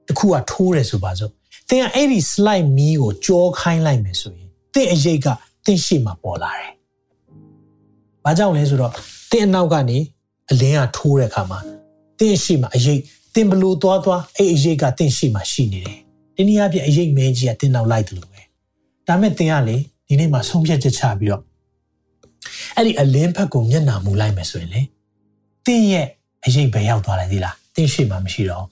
B: တခုကထိုးတယ်ဆိုပါစို့သင်ကအဲ့ဒီ slide me ကိုကြောခိုင်းလိုက်မယ်ဆိုရင်သင်အရေးကသင်ရှေ့မှာပေါ်လာတယ်။ဘာကြောင့်လဲဆိုတော့သင်အနောက်ကနေအလင်းကထိုးတဲ့အခါမှာသင်ရှေ့မှာအရေးသင်ဘလို့သွားသွားအဲ့အရေးကသင်ရှေ့မှာရှိနေတယ်။ဒီနည်းအားဖြင့်အရေးမဲကြီးကသင်နောက်လိုက်တယ်လို့ပဲ။ဒါမဲ့သင်ကလေဒီနေ့မှာဆုံးဖြတ်ချက်ချပြီးတော့ အဲ့ဒီအလင်းဘက်ကိုမျက်နှာမူလိုက်မယ်ဆိုရင်လေသင်ရဲ့အရေးပဲရောက်သွားတယ်ဒီလားသင်ရှေ့မှာမရှိတော့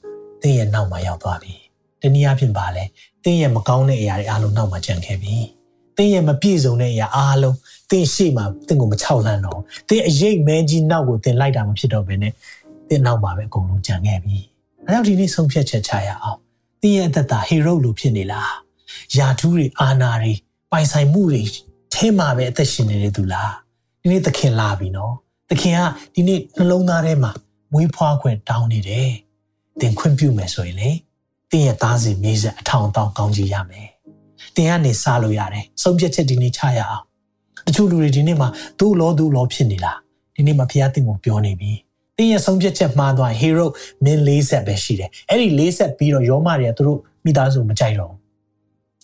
B: သင်ရဲ့နောက်မှာရောက်သွားပြီတနည်းအားဖြင့်ပါလဲသင်ရဲ့မကောင်းတဲ့အရာတွေအားလုံးနောက်မှာကျန်ခဲ့ပြီသင်ရဲ့မပြည့်စုံတဲ့အရာအားလုံးသင်ရှေ့မှာသင်ကိုမချောက်လှမ်းတော့သင်အရေးမဲကြီးနောက်ကိုသင်လိုက်တာမဖြစ်တော့ဘဲနဲ့သင်နောက်မှာပဲအကုန်လုံးကျန်ခဲ့ပြီအဲကြောင့်ဒီနေ့ဆုံးဖြတ်ချက်ချရအောင်သင်ရဲ့အသက်တာဟီရိုလိုဖြစ်နေလားယာထူးတွေအာနာတွေပိုင်ဆိုင်မှုတွေထဲမှာပဲအသက်ရှင်နေတယ်သူလား ဒီနေ့သခင်လာပြီနော်သခင်ကဒီနေ့နှလုံးသားထဲမှာမွေးဖွားခွင့်တောင်းနေတယ်သင်ခွင့်ပြုမယ်ဆိုရင်လေသင်ရဲ့သားစဉ်မြေးဆက်အထောင်တောင်ကောင်းကြီးရမယ်သင်ကနေစားလို့ရတယ်ဆုံးဖြတ်ချက်ဒီနေ့ချရအောင်တချို့လူတွေဒီနေ့မှာဒုလောဒုလောဖြစ်နေလားဒီနေ့မှာဖခင်သင်ကိုပြောနေပြီသင်ရဲ့ဆုံးဖြတ်ချက်မှားသွား hero မင်း၄ဆက်ပဲရှိတယ်အဲ့ဒီ၄ဆက်ပြီးတော့ယောမတွေကသူတို့မိသားစုမကြိုက်တော့ဘူး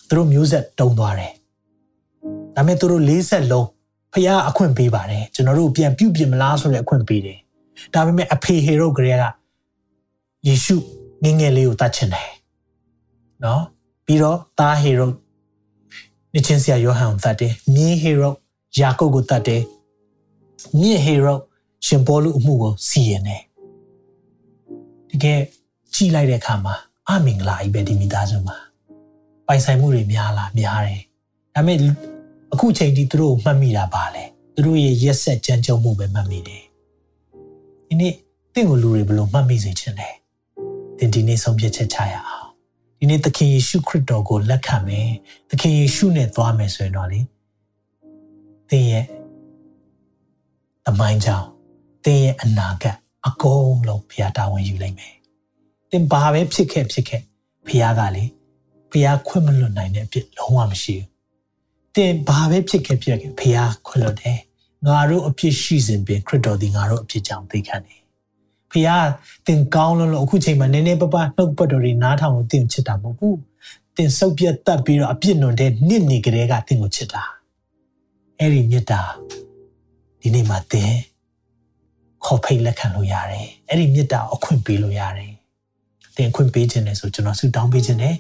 B: သူတို့မျိုးဆက်တုံသွားတယ်ဒါပေမဲ့သူတို့၄ဆက်လုံး ဖခင်အခွင့်ပေးပါတယ်ကျွန်တော်တို့ပြန်ပြုတ်ပြင်မလားဆိုတဲ့အခွင့်ပေးတယ်ဒါပေမဲ့အဖေဟေရုကလေးကယေရှုငငယ်လေးကိုတတ်ချင်တယ်နော်ပြီးတော့သားဟေရုနေချင်းဆရာယောဟန်ကိုတတ်တယ်မြေဟေရုယာကုပ်ကိုတတ်တယ်မြင့်ဟေရုရှင်ဘောလူအမှုကိုစီရင်တယ်တကယ်ကြည်လိုက်တဲ့အခါမှာအမင်္ဂလာကြီးပဲဒီမိသားစုမှာပိုင်ဆိုင်မှုတွေများလားများတယ်ဒါပေမဲ့ အခုချိန်ထိသူတို့မှတ်မိတာပါလေသူတို့ရဲ့ရက်ဆက်ကြမ်းကြုတ်မှုပဲမှတ်မိတယ်ဒီနေ့တင့်ကိုလူတွေဘယ်လိုမှတ်မိစေချင်လဲသင်ဒီနေ့ဆုံးဖြတ်ချက်ချရအောင်ဒီနေ့သခင်ယေရှုခရစ်တော်ကိုလက်ခံမယ်သခင်ယေရှုနဲ့သွားမယ်ဆိုရင်တော့လေသင်ရဲ့အမိုင်းကြောင့်သင်ရဲ့အနာဂတ်အကုန်လုံးဘုရားတာဝန်ယူလိုက်မယ်သင်ဘာပဲဖြစ်ခဲ့ဖြစ်ခဲ့ဘုရားကလေဘုရားခွင့်မလွတ်နိုင်တဲ့အဖြစ်လုံးဝမရှိဘူး တင်ဘာပဲဖြစ်ခဲ့ဖြစ်ခဲ့ဖះခွလွတ်တယ်ငါတို့အဖြစ်ရှိစဉ်ပင်ခရစ်တော်သည်ငါတို့အဖြစ်ကြောင့်သိခံတယ်ဖះတင်ကောင်းလို့လို့အခုချိန်မှာနည်းနည်းပပနှုတ်ပတ်တော်တွေနားထောင်လို့တင်ချစ်တာမဟုတ်ဘူးတင်စုပ်ပြတ်တက်ပြီးတော့အပြစ်နွန်တဲ့နှစ်နေကြတဲ့ကတင်ကိုချစ်တာအဲ့ဒီမြတ်တာဒီနေ့မှာတင်ခေါ်ဖိတ်လက်ခံလို့ရတယ်အဲ့ဒီမြတ်တာအခွင့်ပေးလို့ရတယ်တင်အခွင့်ပေးခြင်းနဲ့ဆိုကျွန်တော်ဆုတောင်းပေးခြင်းနဲ့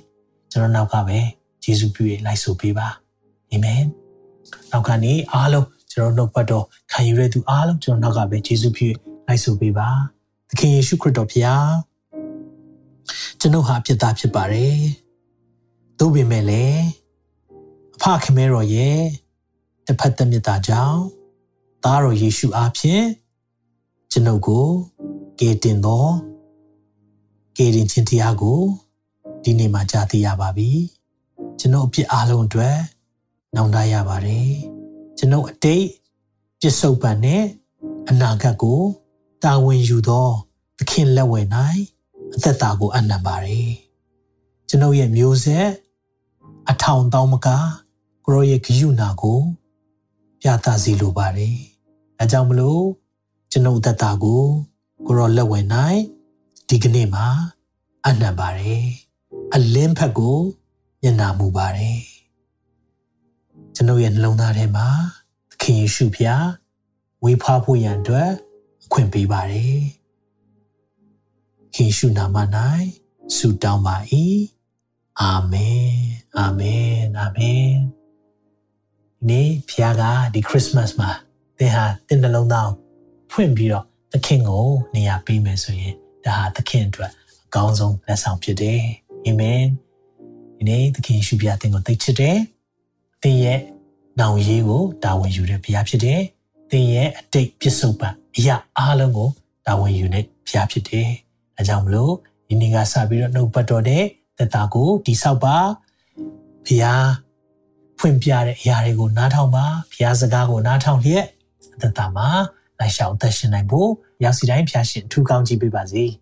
B: ကျွန်တော်နောက်ကပဲယေရှုပြုရဲ့လိုက်ဆိုပေးပါ အာမင်နောက်ကနေအားလုံးကျွန်တော်နှုတ်ပတ်တော်ခံယူရတဲ့သူအားလုံးကျွန်တော်နောက်ကပဲယေရှုဖြစ်လိုက်ဆိုပေးပါသခင်ယေရှုခရစ်တော်ဖျားကျွန်ုပ်ဟာဖြစ်သားဖြစ်ပါတယ်သို့ပေမဲ့လည်းအဖခင်မဲတော်ရဲ့တစ်ဖက်သက်မြတ်တာကြောင့်သားတော်ယေရှုအားဖြင့်ကျွန်ုပ်ကိုကယ်တင်တော်ကယ်တင်ခြင်းတရားကိုဒီနေ့မှကြားသိရပါပြီကျွန်ုပ်အပြစ်အလုံးအတွက် နောင်တရပါတယ်ကျွန်ုပ်အတိတ်ပြစ္ဆုတ်ပံနဲ့အနာဂတ်ကိုတာဝန်ယူသောသခင်လက်ဝဲ၌အသက်တာကိုအနံပါတယ်ကျွန်ုပ်ရဲ့မျိုးဆက်အထောင်တောင်းမကကိုရောရဲ့ဂယုဏကိုပြသစီလိုပါတယ်အဲကြောင့်မလို့ကျွန်ုပ်သက်တာကိုကိုရောလက်ဝဲ၌ဒီကနေ့မှာအနံပါတယ်အလင်းဖက်ကိုမျက်နာမူပါတယ် ကျွန်ုပ်ရဲ့နှလုံးသားထဲမှာသခင်ယေရှုဖျားဝေဖားဖို့ရန်အတွက်အခွင့်ပေးပါတယ်ခင်ရှုနာမ၌ဆုတောင်းပါ၏အာမင်အာမင်အာမင်ဒီနေ့ဖျားကဒီခရစ်စမတ်မှာသင်ဟာသင်နှလုံးသားဖွင့်ပြီးတော့သခင်ကိုနေရာပေးမယ်ဆိုရင်ဒါဟာသခင်အတွက်အကောင်းဆုံးလက်ဆောင်ဖြစ်တယ်အာမင်ဒီနေ့သခင်ယေရှုဖျားသင်ကိုသိချစ်တယ် သင်ရဲ့နောင်ရေးကိုတာဝန်ယူတဲ့ဘုရားဖြစ်တယ်။သင်ရဲ့အတိတ်ပြစ္ဆုတ်ပံအရာအားလုံးကိုတာဝန်ယူတဲ့ဘုရားဖြစ်တယ်။အဲကြောင့်မလို့ဒီနေ့ကစပြီးတော့နှုတ်ပတ်တော်တဲ့သက်တာကိုတိဆောက်ပါဘုရားဖွင့်ပြတဲ့အရာတွေကိုနားထောင်ပါဘုရားစကားကိုနားထောင်လျက်သက်တာမှာလိုက်ရှောင်သက်ရှင်နိုင်ဖို့ရောက်စီတိုင်းဖျားရှင်ထူကောင်းကြည့်ပေးပါစေ။